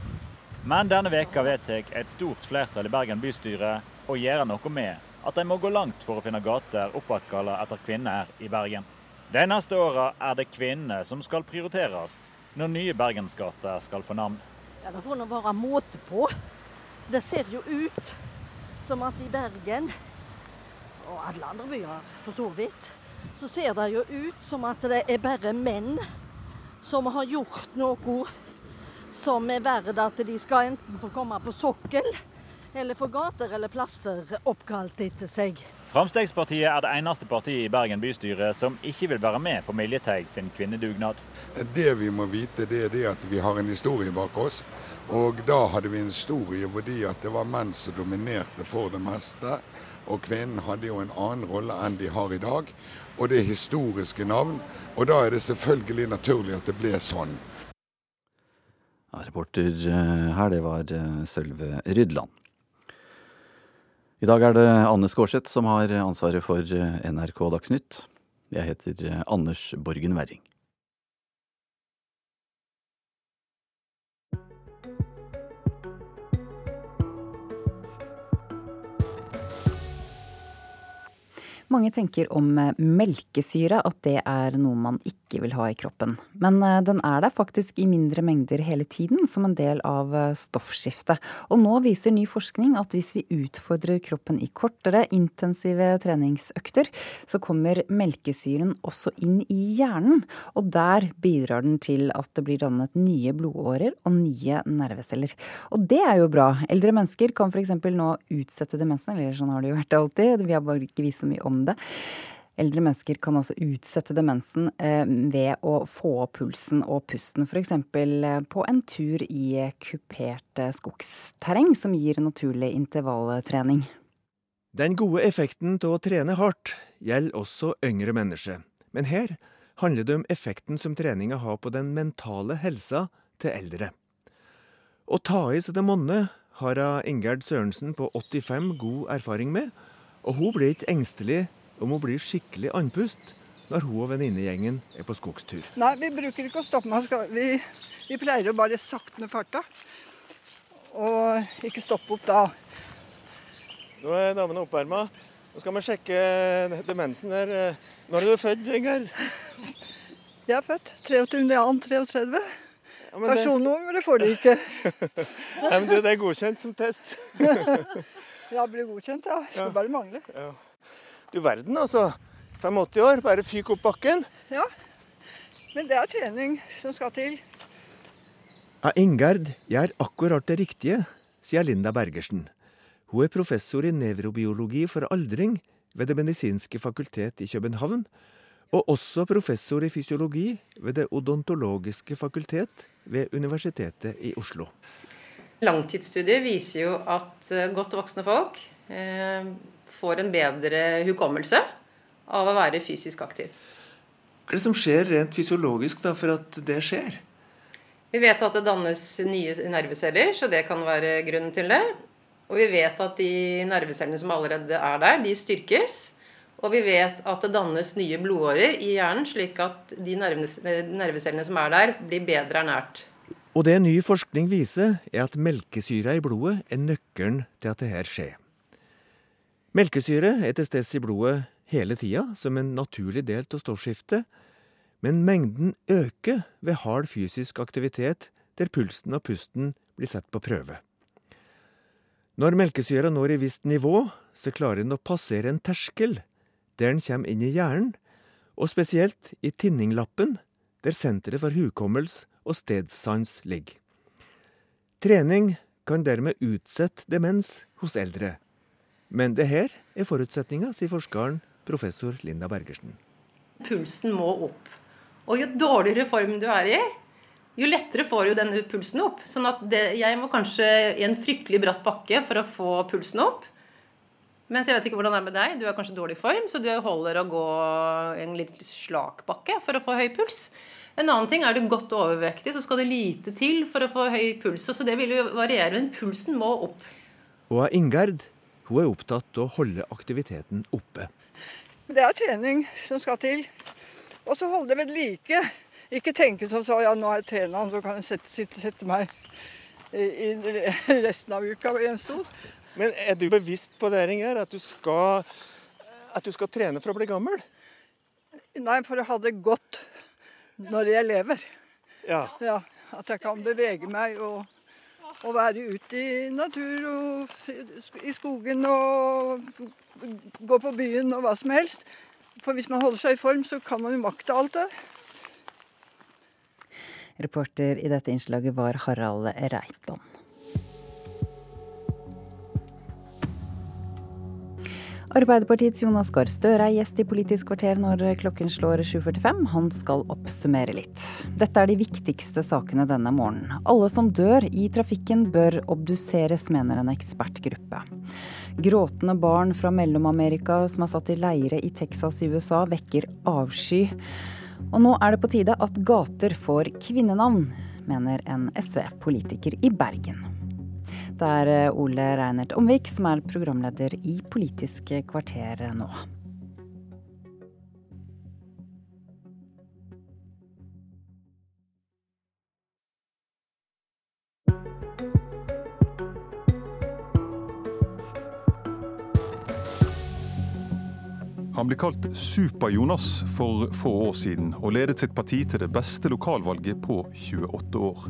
Men denne veka vedtar et stort flertall i Bergen bystyre å gjøre noe med at de må gå langt for å finne gater oppkalt etter kvinner i Bergen. De neste åra er det kvinner som skal prioriteres når nye bergensgater skal få navn. Ja, Det får nå være måte på. Det ser jo ut som at i Bergen, og alle andre byer for så vidt, så ser det jo ut som at det er bare menn som har gjort noe som er verdt at de skal enten få komme på sokkel, eller få gater eller plasser oppkalt etter seg. Fremskrittspartiet er det eneste partiet i Bergen bystyre som ikke vil være med på Miljeteig sin kvinnedugnad. Det vi må vite, det er det at vi har en historie bak oss. Og da hadde vi en historie fordi at det var menn som dominerte for det meste. Og kvinnen hadde jo en annen rolle enn de har i dag. Og det er historiske navn. Og da er det selvfølgelig naturlig at det ble sånn. Ja, reporter eh, her, det var eh, Sølve Rydland. I dag er det Anne Skårseth som har ansvaret for eh, NRK Dagsnytt. Jeg heter Anders Borgen Werring. Mange tenker om eh, melkesyre at det er noe man ikke vil ha i kroppen. Men eh, den er der faktisk i mindre mengder hele tiden som en del av eh, stoffskiftet. Og nå viser ny forskning at hvis vi utfordrer kroppen i kortere, intensive treningsøkter, så kommer melkesyren også inn i hjernen. Og der bidrar den til at det blir dannet nye blodårer og nye nerveceller. Og det er jo bra. Eldre mennesker kan f.eks. nå utsette demensen, eller sånn har det jo vært alltid. Vi har bare ikke vist så mye om det. Eldre mennesker kan altså utsette demensen eh, ved å få opp pulsen og pusten, f.eks. Eh, på en tur i kupert skogsterreng, som gir naturlig intervalltrening. Den gode effekten til å trene hardt gjelder også yngre mennesker. Men her handler det om effekten som treninga har på den mentale helsa til eldre. Å ta i så det monner har Ingjerd Sørensen på 85 god erfaring med, og hun blir ikke engstelig om hun blir skikkelig andpust når hun og venninnegjengen er på skogstur. Nei, vi bruker ikke å stoppe. Vi, vi pleier å bare sakte ned farta. Og ikke stoppe opp da. Nå er damene oppvarma. Nå skal vi sjekke demensen her. Når er du født, Ingar? Jeg er født 23.2.33. Ja, Personnummer det får du ikke. Nei, men du, Det er godkjent som test. ja, ble godkjent, ja. Skulle ja. bare mangle. Ja. Du verden, altså. 85 år, bare fyk opp bakken. Ja, men det er trening som skal til. Ja, Ingerd gjør akkurat det riktige, sier Linda Bergersen. Hun er professor i nevrobiologi for aldring ved Det medisinske fakultet i København, og også professor i fysiologi ved Det odontologiske fakultet ved Universitetet i Oslo. Langtidsstudier viser jo at eh, godt voksne folk eh, får en bedre hukommelse av å være fysisk aktiv. Hva er det som skjer rent fysiologisk da, for at det skjer? Vi vet at det dannes nye nerveceller, så det kan være grunnen til det. Og vi vet at de nervecellene som allerede er der, de styrkes. Og vi vet at det dannes nye blodårer i hjernen, slik at de nervecellene som er der, blir bedre ernært. Og det ny forskning viser, er at melkesyra i blodet er nøkkelen til at dette skjer. Melkesyre er til stede i blodet hele tida som en naturlig del av stoffskiftet, men mengden øker ved hard fysisk aktivitet der pulsen og pusten blir satt på prøve. Når melkesyra når et visst nivå, så klarer den å passere en terskel der den kommer inn i hjernen, og spesielt i tinninglappen, der senteret for hukommelse og stedssans ligger. Trening kan dermed utsette demens hos eldre, men det her er forutsetninga, sier forskeren professor Linda Bergersen. Pulsen må opp. Og jo dårligere form du er i, jo lettere får jo denne pulsen opp. Sånn at det, jeg må kanskje i en fryktelig bratt bakke for å få pulsen opp. Mens jeg vet ikke hvordan det er med deg. Du er kanskje i dårlig form, så du holder å gå en litt slak bakke for å få høy puls. En annen ting er du godt overvektig, så skal det lite til for å få høy puls. Så det vil jo variere, men pulsen må opp. Og Ingerd hun er opptatt av å holde aktiviteten oppe. Det er trening som skal til. Og så holde det ved like. Ikke tenke som så ja, nå er jeg trena, så kan jeg sette, sette, sette meg i, i resten av uka i en stol. Men er du bevisst på det, Inger, at du skal, at du skal trene for å bli gammel? Nei, for å ha det godt når jeg lever. Ja. ja at jeg kan bevege meg og, og være ute i natur og i skogen og gå på byen og hva som helst. For hvis man holder seg i form, så kan man jo makte alt det. Reporter i dette innslaget var Harald Reitan. Arbeiderpartiets Jonas Gahr Støre er gjest i Politisk kvarter når klokken slår 7.45. Han skal oppsummere litt. Dette er de viktigste sakene denne morgenen. Alle som dør i trafikken bør obduseres, mener en ekspertgruppe. Gråtende barn fra Mellom-Amerika som er satt i leire i Texas i USA, vekker avsky. Og nå er det på tide at gater får kvinnenavn, mener en SV-politiker i Bergen. Det er eh, Ole Reinert Omvik som er programleder i Politisk kvarter nå. Han ble kalt Super-Jonas for få år siden, og ledet sitt parti til det beste lokalvalget på 28 år.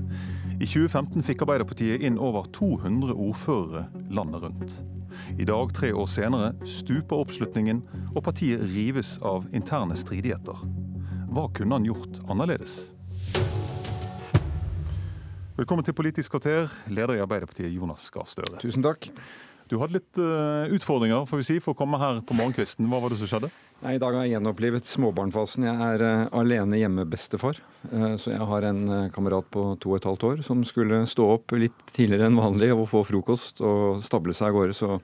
I 2015 fikk Arbeiderpartiet inn over 200 ordførere landet rundt. I dag, tre år senere, stuper oppslutningen, og partiet rives av interne stridigheter. Hva kunne han gjort annerledes? Velkommen til Politisk kvarter, leder i Arbeiderpartiet Jonas Gahr Støre. Tusen takk. Du hadde litt uh, utfordringer får vi si, for å komme her på morgenkvisten. Hva var det som skjedde? Nei, I dag har jeg gjenopplivet småbarnfasen. Jeg er uh, alene hjemme-bestefar. Uh, så jeg har en kamerat på to og et halvt år som skulle stå opp litt tidligere enn vanlig og få frokost og stable seg av gårde. Så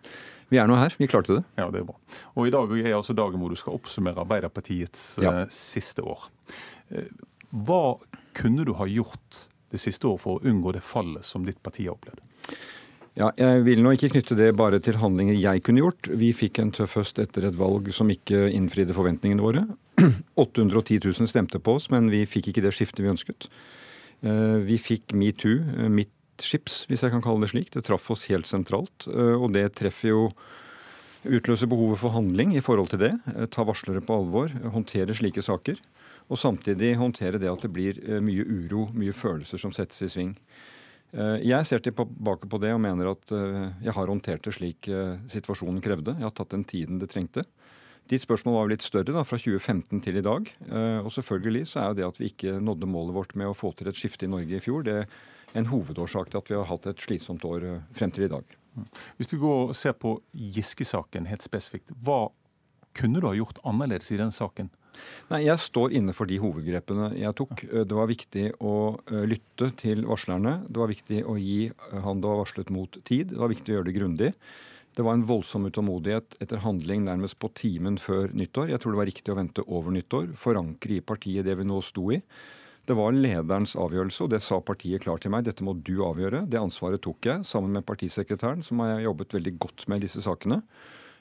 vi er nå her. Vi klarte det. Ja, det er bra. Og i dag er altså dagen hvor du skal oppsummere Arbeiderpartiets ja. siste år. Hva kunne du ha gjort det siste året for å unngå det fallet som ditt parti har opplevd? Ja, jeg vil nå ikke knytte det bare til handlinger jeg kunne gjort. Vi fikk en tøff høst etter et valg som ikke innfridde forventningene våre. 810 000 stemte på oss, men vi fikk ikke det skiftet vi ønsket. Eh, vi fikk metoo, mitt skips, hvis jeg kan kalle det slik. Det traff oss helt sentralt. Eh, og det treffer jo Utløser behovet for handling i forhold til det. Ta varslere på alvor. Håndtere slike saker. Og samtidig håndtere det at det blir mye uro, mye følelser som settes i sving. Eh, jeg ser tilbake på det og mener at eh, jeg har håndtert det slik eh, situasjonen krevde. Jeg har tatt den tiden det trengte. Ditt spørsmål var litt større, da, fra 2015 til i dag. Og selvfølgelig så er jo det at vi ikke nådde målet vårt med å få til et skifte i Norge i fjor, det er en hovedårsak til at vi har hatt et slitsomt år frem til i dag. Hvis du går og ser på Giske-saken helt spesifikt, hva kunne du ha gjort annerledes i den saken? Nei, Jeg står inne for de hovedgrepene jeg tok. Eh, det var viktig å eh, lytte til varslerne. Det var viktig å gi eh, han det var varslet mot tid. Det var viktig å gjøre det grundig. Det var en voldsom utålmodighet etter handling nærmest på timen før nyttår. Jeg tror det var riktig å vente over nyttår, forankre i partiet det vi nå sto i. Det var lederens avgjørelse, og det sa partiet klart til meg. Dette må du avgjøre. Det ansvaret tok jeg sammen med partisekretæren, som har jobbet veldig godt med disse sakene.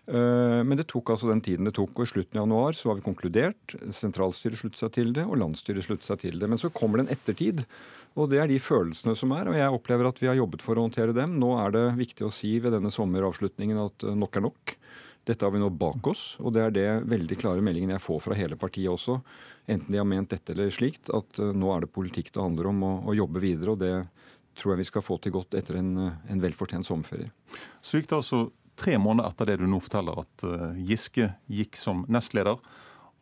Eh, men det tok altså den tiden det tok. og I slutten av januar så var vi konkludert. Sentralstyret sluttet seg til det, og landsstyret sluttet seg til det. Men så kommer det en ettertid. Og det er de følelsene som er. Og jeg opplever at vi har jobbet for å håndtere dem. Nå er det viktig å si ved denne sommeravslutningen at eh, nok er nok. Dette har vi nå bak oss, og det er det veldig klare meldingen jeg får fra hele partiet også. Enten de har ment dette eller slikt, at eh, nå er det politikk det handler om å, jobbe videre. og det tror jeg vi skal få til godt etter en, en velfortjent sommerferie. Så gikk det altså tre måneder etter det du nå forteller, at eh, Giske gikk som nestleder.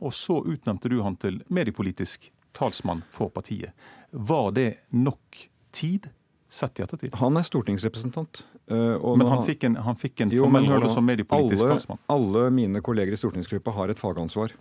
Og så utnevnte du han til mediepolitisk talsmann for partiet. Var det nok tid? Sett i ettertid. Han er stortingsrepresentant. Eh, men han fikk en, han fikk en formell rolle som mediepolitisk alle, talsmann? Alle mine kolleger i stortingsgruppa har et fagansvar.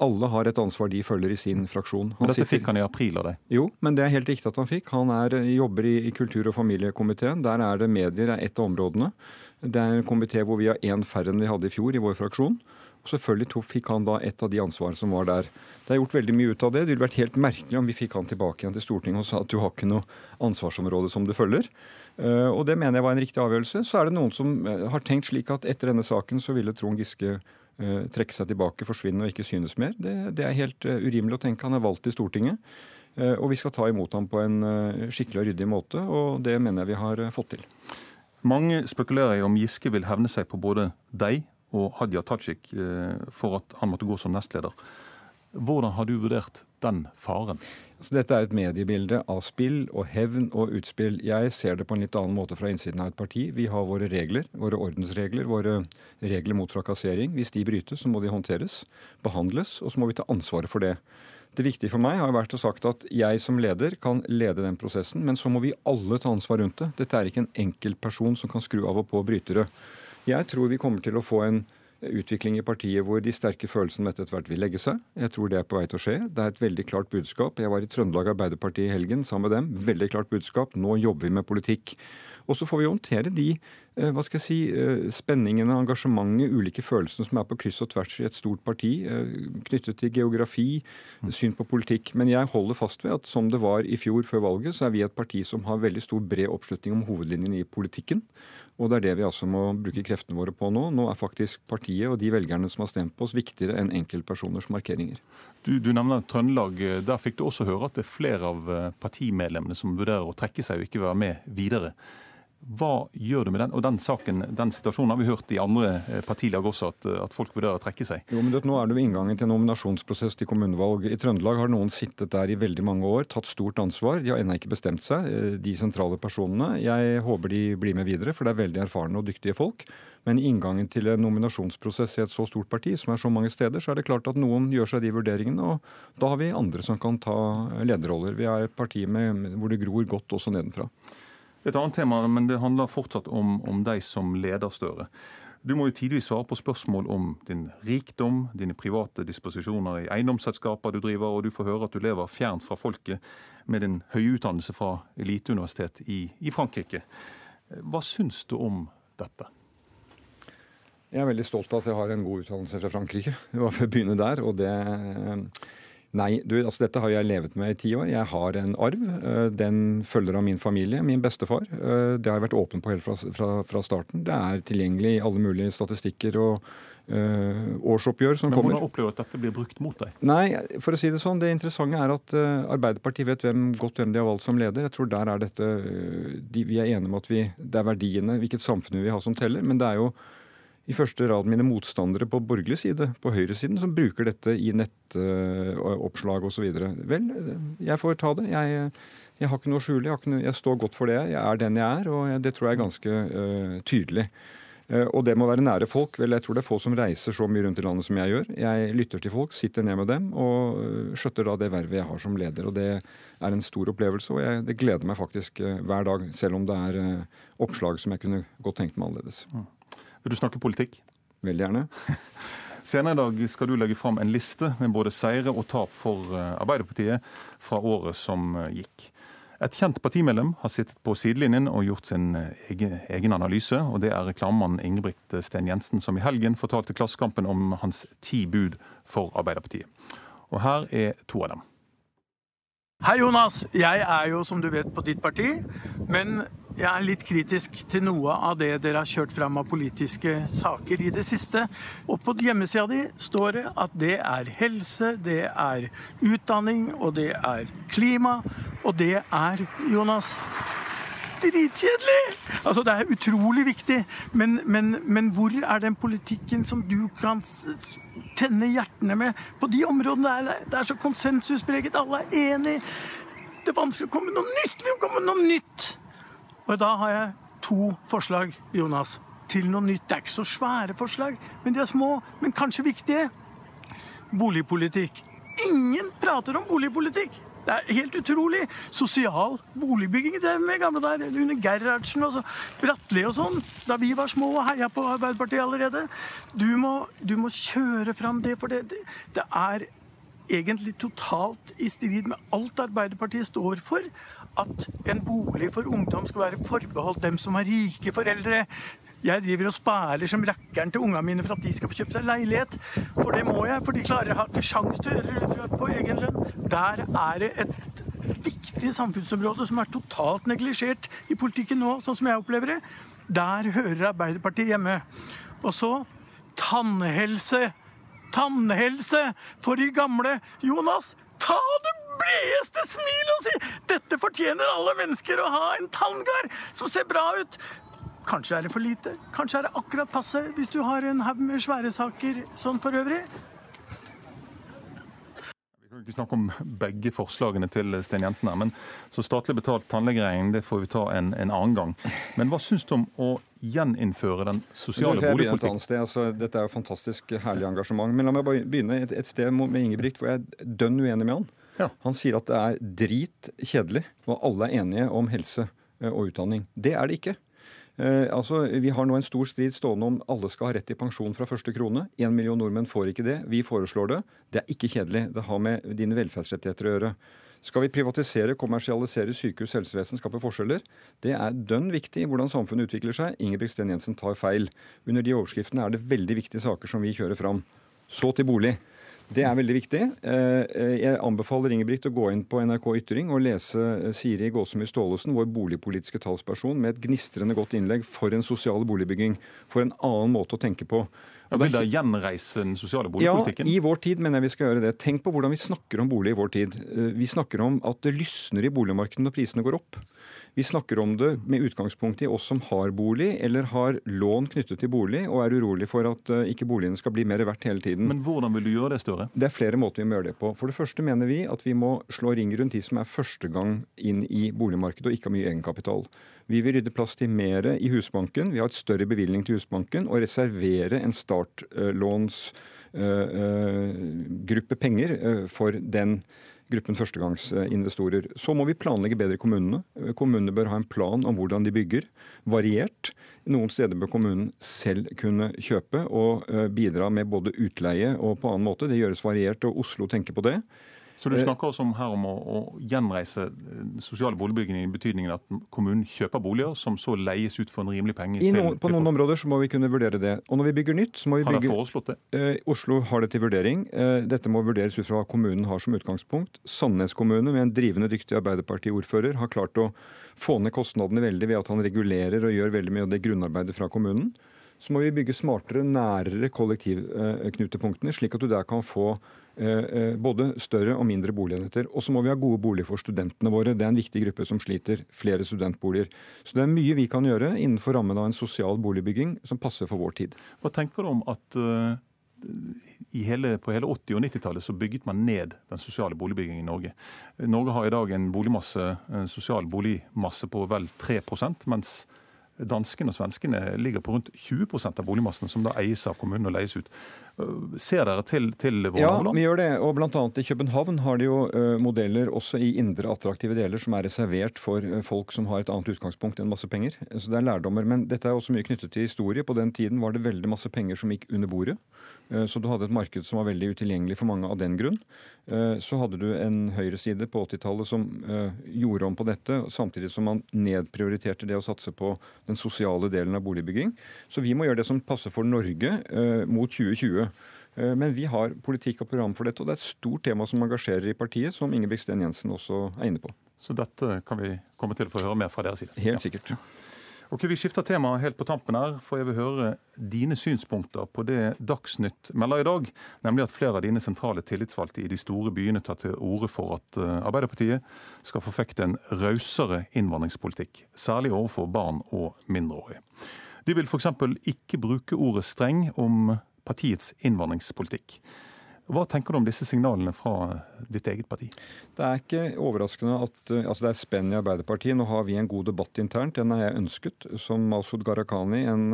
Alle har et ansvar de følger i sin fraksjon. Men dette fikk han i april av deg? Jo, men det er helt riktig at han fikk. Han er, jobber i, i kultur- og familiekomiteen. Der er det medier er et av områdene. Det er en komité hvor vi har én færre enn vi hadde i fjor i vår fraksjon. Og selvfølgelig tok, fikk han da et av de ansvarene som var der. Det er gjort veldig mye ut av det. Det ville vært helt merkelig om vi fikk han tilbake igjen til Stortinget og sa at du har ikke noe ansvarsområde som du følger. Uh, og det mener jeg var en riktig avgjørelse. Så er det noen som uh, har tenkt slik at etter denne saken så ville Trond Giske uh, trekke seg tilbake, forsvinne og ikke synes mer. Det, det er helt urimelig å tenke. Han er valgt i Stortinget. Og vi skal ta imot ham på en skikkelig og ryddig måte, og det mener jeg vi har fått til. Mange spekulerer i om Giske vil hevne seg på både deg og Hadia Tajik for at han måtte gå som nestleder. Hvordan har du vurdert den faren? Så dette er et mediebilde av spill og hevn og utspill. Jeg ser det på en litt annen måte fra innsiden av et parti. Vi har våre regler, våre ordensregler, våre regler mot trakassering. Hvis de brytes, så må de håndteres, behandles, og så må vi ta ansvaret for det. Det viktige for meg har vært å sagt at jeg som leder kan lede den prosessen, men så må vi alle ta ansvar rundt det. Dette er ikke en enkeltperson som kan skru av og på brytere. Jeg tror vi kommer til å få en utvikling i partiet hvor de sterke følelsene med etter hvert vil legge seg. Jeg tror det er på vei til å skje. Det er et veldig klart budskap. Jeg var i Trøndelag Arbeiderparti i helgen sammen med dem. Veldig klart budskap. Nå jobber vi med politikk. Og så får vi håndtere de hva skal jeg si, spenningen spenningene, engasjementet, ulike følelsene som er på kryss og tvers i et stort parti, eh, knyttet til geografi, syn på politikk. Men jeg holder fast ved at som det var i fjor før valget, så er vi et parti som har veldig stor bred oppslutning om hovedlinjene i politikken. Og det er det vi altså må bruke kreftene våre på nå. Nå er faktisk partiet og de velgerne som har stemt på oss, viktigere enn enkeltpersoners markeringer. Du, du nevner Trøndelag. Der fikk du også høre at det er flere av eh, partimedlemmene som vurderer å trekke seg og ikke være med videre. Hva gjør du med den? Og den saken, den situasjonen har vi hørt i andre eh, partilag også, at, at folk vurderer å trekke seg. Jo, men Nå er det ved inngangen til nominasjonsprosess til kommunevalg. I Trøndelag har noen sittet der i veldig mange år, tatt stort ansvar. De har ennå ikke bestemt seg, eh, de sentrale personene. Jeg håper de blir med videre, for det er veldig erfarne og dyktige folk. Men i inngangen til en nominasjonsprosess i et så stort parti, som er så mange steder, så er det klart at noen gjør seg de vurderingene, og da har vi andre som kan ta lederroller. Vi er et parti med, hvor det gror godt også nedenfra. Et annet tema, men det handler fortsatt om, om deg som leder Støre. Du må jo tidvis svare på spørsmål om din rikdom, dine private disposisjoner i eiendomsselskaper du driver, og du får høre at du lever fjernt fra folket med din høye utdannelse fra eliteuniversitet i, i Frankrike. Hva syns du om dette? Jeg er veldig stolt av at jeg har en god utdannelse fra Frankrike. Det var for å begynne der, og det Nei, du, altså dette har jeg levet med i ti år. Jeg har en arv. Eh, den følger av min familie, min bestefar. Eh, det har jeg vært åpen på helt fra, fra, fra starten. Det er tilgjengelig i alle mulige statistikker og uh, årsoppgjør som Men kommer. Hvordan opplever du at dette blir brukt mot deg? Nei, for å si det sånn, det interessante er at Arbeiderpartiet vet hvem, godt hvem de har valgt som leder. Jeg tror der er dette de, Vi er enige om at vi, det er verdiene, hvilket samfunn vi vil ha som teller. Men det er jo i første rad mine motstandere på borgerlig side, på høyresiden, som bruker dette i nettoppslag uh, osv. Vel, jeg får ta det. Jeg, jeg har ikke noe å skjule. Jeg, jeg, står godt for det. Jeg er den jeg er, og det tror jeg er ganske uh, tydelig. Uh, og det må være nære folk. Vel, jeg tror det er få som reiser så mye rundt i landet som jeg gjør. Jeg lytter til folk, sitter ned med dem og uh, skjøtter da det vervet jeg har som leder. Og det er en stor opplevelse, og jeg, det gleder meg faktisk hver dag, selv om det er oppslag som jeg kunne godt tenkt meg annerledes. Mm. Vil du snakke politikk? Veldig gjerne. Senere i dag skal du legge fram en liste med både seire og tap for eh, Arbeiderpartiet fra året som eh, gikk. Et kjent partimedlem har sittet på sidelinjen og gjort sin eh, egen, analyse. og Det er reklamemannen Ingebrigt Sten Jensen, som i helgen fortalte Klassekampen om hans ti bud for Arbeiderpartiet. Og her er to av dem. Hei, Jonas. Jeg er jo, som du vet, på ditt parti. Men jeg er litt kritisk til noe av det dere har kjørt fram av politiske saker i det siste. Og på hjemmesida di står det at det er helse, det er utdanning, og det er klima. Og det er, Jonas dritkjedelig! Altså, det er utrolig viktig, men, men, men, hvor er den politikken som du kan tenne hjertene med på de områdene der det er så konsensuspreget, alle er enig. Det er vanskelig å komme med noe nytt! Vi må komme med noe nytt! Og da har jeg to forslag, Jonas, til noe nytt. Det er ikke så svære forslag, men de er små, men kanskje viktige. Boligpolitikk. Ingen prater om boligpolitikk. Det er helt utrolig. Sosial boligbygging det med gamle der, under Gerhardsen og så Bratteli og sånn. Da vi var små og heia på Arbeiderpartiet allerede. Du må, du må kjøre fram det, for det, det, det er egentlig totalt i strid med alt Arbeiderpartiet står for. At en bolig for ungdom skal være forbeholdt dem som har rike foreldre. Jeg driver og spæler som rakkeren til ungene mine for at de skal få kjøpt seg leilighet. For det må jeg, for de klarer har ikke sjans til å gjøre det på egen lønn. Der er det et viktig samfunnsområde som er totalt neglisjert i politikken nå, sånn som jeg opplever det. Der hører Arbeiderpartiet hjemme. Og så tannhelse. Tannhelse for de gamle. Jonas, ta det bredeste smil og si dette fortjener alle mennesker å ha en tanngard som ser bra ut. Kanskje er det for lite, kanskje er det akkurat passe hvis du har en haug med svære saker sånn for øvrig. Vi kan ikke snakke om begge forslagene til Sten Jensen her, men så statlig betalt tannlegeregning det får vi ta en, en annen gang. Men hva syns du om å gjeninnføre den sosiale boligpolitikken? Altså, dette er jo fantastisk herlig engasjement. Men la meg bare begynne et, et sted med Ingebrigt hvor jeg er dønn uenig med han. Ja. Han sier at det er drit kjedelig, og alle er enige om helse eh, og utdanning. Det er det ikke. Eh, altså, Vi har nå en stor strid stående om alle skal ha rett til pensjon fra første krone. Én million nordmenn får ikke det. Vi foreslår det. Det er ikke kjedelig. Det har med dine velferdsrettigheter å gjøre. Skal vi privatisere, kommersialisere sykehus, helsevesen, skape forskjeller? Det er dønn viktig hvordan samfunnet utvikler seg. Ingebrigt Sten Jensen tar feil. Under de overskriftene er det veldig viktige saker som vi kjører fram. Så til bolig. Det er veldig viktig. Eh, eh, jeg anbefaler Ingebrigt å gå inn på NRK Ytring og lese eh, Siri Gåsemyr Staalesen, vår boligpolitiske talsperson, med et gnistrende godt innlegg for en sosial boligbygging. For en annen måte å tenke på. Ja, vil det gjenreise den sosiale boligpolitikken? Ja, i vår tid mener jeg vi skal gjøre det. Tenk på hvordan vi snakker om bolig i vår tid. Vi snakker om at det lysner i boligmarkedet når prisene går opp. Vi snakker om det med utgangspunkt i oss som har bolig, eller har lån knyttet til bolig, og er urolig for at eh, ikke boligene skal bli mer verdt hele tiden. Men hvordan vil du gjøre det, Støre? Det er flere måter vi må gjøre det på. For det første mener vi at vi må slå ring rundt de som er første gang inn i boligmarkedet og ikke har mye egenkapital. Vi vil rydde plass til mer i Husbanken. Vi har et større bevilgning til Husbanken og reservere en startlånsgruppe eh, eh, penger for den gruppen førstegangsinvestorer. Så må vi planlegge bedre i kommunene. Kommunene bør ha en plan om hvordan de bygger. Variert. Noen steder bør kommunen selv kunne kjøpe og eh, bidra med både utleie og på annen måte. Det gjøres variert, og Oslo tenker på det. Så du snakker også om her om å, å gjenreise eh, sosiale boligbygging i betydningen at kommunen kjøper boliger som så leies ut for en rimelig penge? Til, noen, på noen områder så må vi kunne vurdere det. Og når vi bygger nytt, så må vi bygge Har dere foreslått det? Eh, Oslo har det til vurdering. Eh, dette må vurderes ut fra hva kommunen har som utgangspunkt. Sandnes kommune, med en drivende dyktig Arbeiderparti-ordfører, har klart å få ned kostnadene veldig ved at han regulerer og gjør veldig mye av det grunnarbeidet fra kommunen. Så må vi bygge smartere, nærere kollektivknutepunktene, slik at du der kan få Eh, eh, både større og mindre boligenheter. Og så må vi ha gode boliger for studentene våre. Det er en viktig gruppe som sliter. Flere studentboliger. Så det er mye vi kan gjøre innenfor rammen av en sosial boligbygging som passer for vår tid. Hva tenker du om at uh, hele, på hele 80- og 90-tallet så bygget man ned den sosiale boligbyggingen i Norge. Norge har i dag en boligmasse, en sosial boligmasse på vel 3% mens Danskene og svenskene ligger på rundt 20% av boligmassen som da eies av kommunen og leies ut. Øh, ser dere til, til våre ja, naboland? Ja, vi gjør det. Og bl.a. i København har de jo uh, modeller også i indre attraktive deler som er reservert for uh, folk som har et annet utgangspunkt enn masse penger. Så det er lærdommer. Men dette er også mye knyttet til historie. På den tiden var det veldig masse penger som gikk under bordet. Uh, så du hadde et marked som var veldig utilgjengelig for mange av den grunn. Eh, så hadde du en høyreside på 80-tallet som eh, gjorde om på dette, samtidig som man nedprioriterte det å satse på den sosiale delen av boligbygging. Så vi må gjøre det som passer for Norge eh, mot 2020. Men vi har politikk og program for dette, og det er et stort tema som engasjerer i partiet, som Ingebrigt Sten Jensen også er inne på. Så dette kan vi komme til å få høre mer fra deres side? Helt sikkert. Ja. Ok, Vi skifter tema helt på tampen her, for jeg vil høre dine synspunkter på det Dagsnytt melder i dag, nemlig at flere av dine sentrale tillitsvalgte i de store byene tar til orde for at eh, Arbeiderpartiet skal forfekte en rausere innvandringspolitikk, særlig overfor barn og mindreårige. De vil f.eks. ikke bruke ordet streng om partiets innvandringspolitikk. Hva tenker du om disse signalene fra ditt eget parti? Det er ikke overraskende at altså det er spenn i Arbeiderpartiet. Nå har vi en god debatt internt. Den har jeg ønsket. Som Masud Gharahkhani, en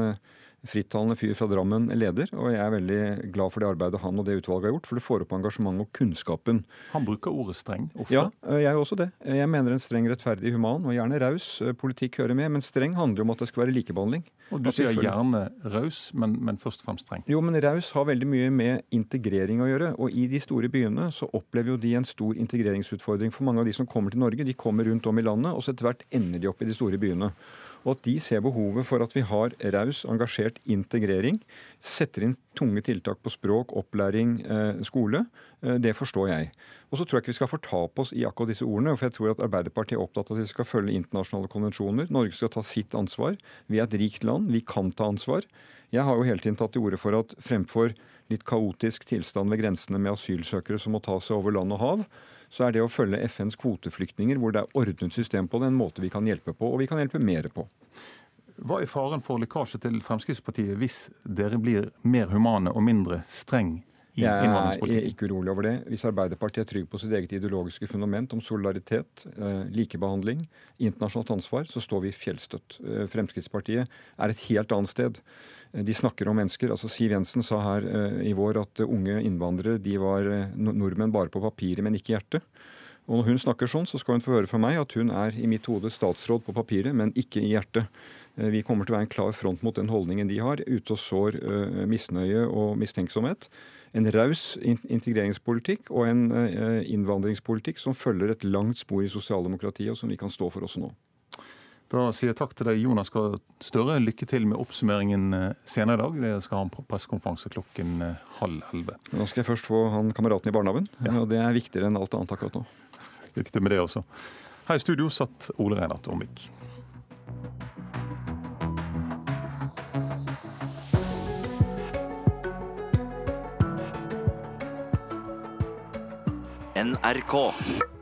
frittalende fyr fra Drammen leder, og jeg er veldig glad for det arbeidet han og det utvalget har gjort, for det får opp engasjement og kunnskapen. Han bruker ordet streng ofte. Ja, jeg gjør også det. Jeg mener en streng, rettferdig, human og gjerne raus politikk hører med, men streng handler om at det skal være likebehandling. Og Du sier gjerne raus, men, men, først og fremst streng. Jo, men raus har veldig mye med integrering å gjøre. Og i de store byene så opplever jo de en stor integreringsutfordring. For mange av de som kommer til Norge, de kommer rundt om i landet, og så etter hvert ender de opp i de store byene. Og at de ser behovet for at vi har raus, engasjert integrering, setter inn tunge tiltak på språk, opplæring, eh, skole, eh, det forstår jeg. Og så tror jeg ikke vi skal fortape oss i akkurat disse ordene. For jeg tror at Arbeiderpartiet er opptatt av at vi skal følge internasjonale konvensjoner. Norge skal ta sitt ansvar. Vi er et rikt land. Vi kan ta ansvar. Jeg har jo hele tiden tatt til orde for at fremfor litt kaotisk tilstand ved grensene med asylsøkere som må ta seg over land og hav, så er det å følge FNs kvoteflyktninger, hvor det er ordnet system på det, en måte vi kan hjelpe på, og vi kan hjelpe mer på. Hva er faren for lekkasje til Fremskrittspartiet hvis dere blir mer humane og mindre streng i innvandringspolitikken? Jeg er ikke urolig over det. Hvis Arbeiderpartiet er trygg på sitt eget ideologiske fundament om solidaritet, eh, likebehandling, internasjonalt ansvar, så står vi fjellstøtt. Eh, Fremskrittspartiet er et helt annet sted. Eh, de snakker om mennesker. altså Siv Jensen sa her i vår at unge innvandrere de var nordmenn bare på papiret, men ikke i hjertet. Og når hun snakker sånn, så skal hun få høre fra meg at hun er i mitt hode statsråd på papiret, men ikke i hjertet. Eh, vi kommer til å være en klar front mot den holdningen de har, ute og sår misnøye og mistenksomhet. En raus integreringspolitikk og en innvandringspolitikk som følger et langt spor i sosialdemokratiet, og som vi kan stå for også nå. Da sier jeg takk til deg, Jonas Gahr Støre. Lykke til med oppsummeringen senere i dag. Vi skal ha en pressekonferanse klokken halv elleve. Nå skal jeg først få han kameraten i barnehagen, ja. og det er viktigere enn alt annet akkurat nå. Lykke til med det også. Her i studio satt Ole Reinert Omvik. NRK.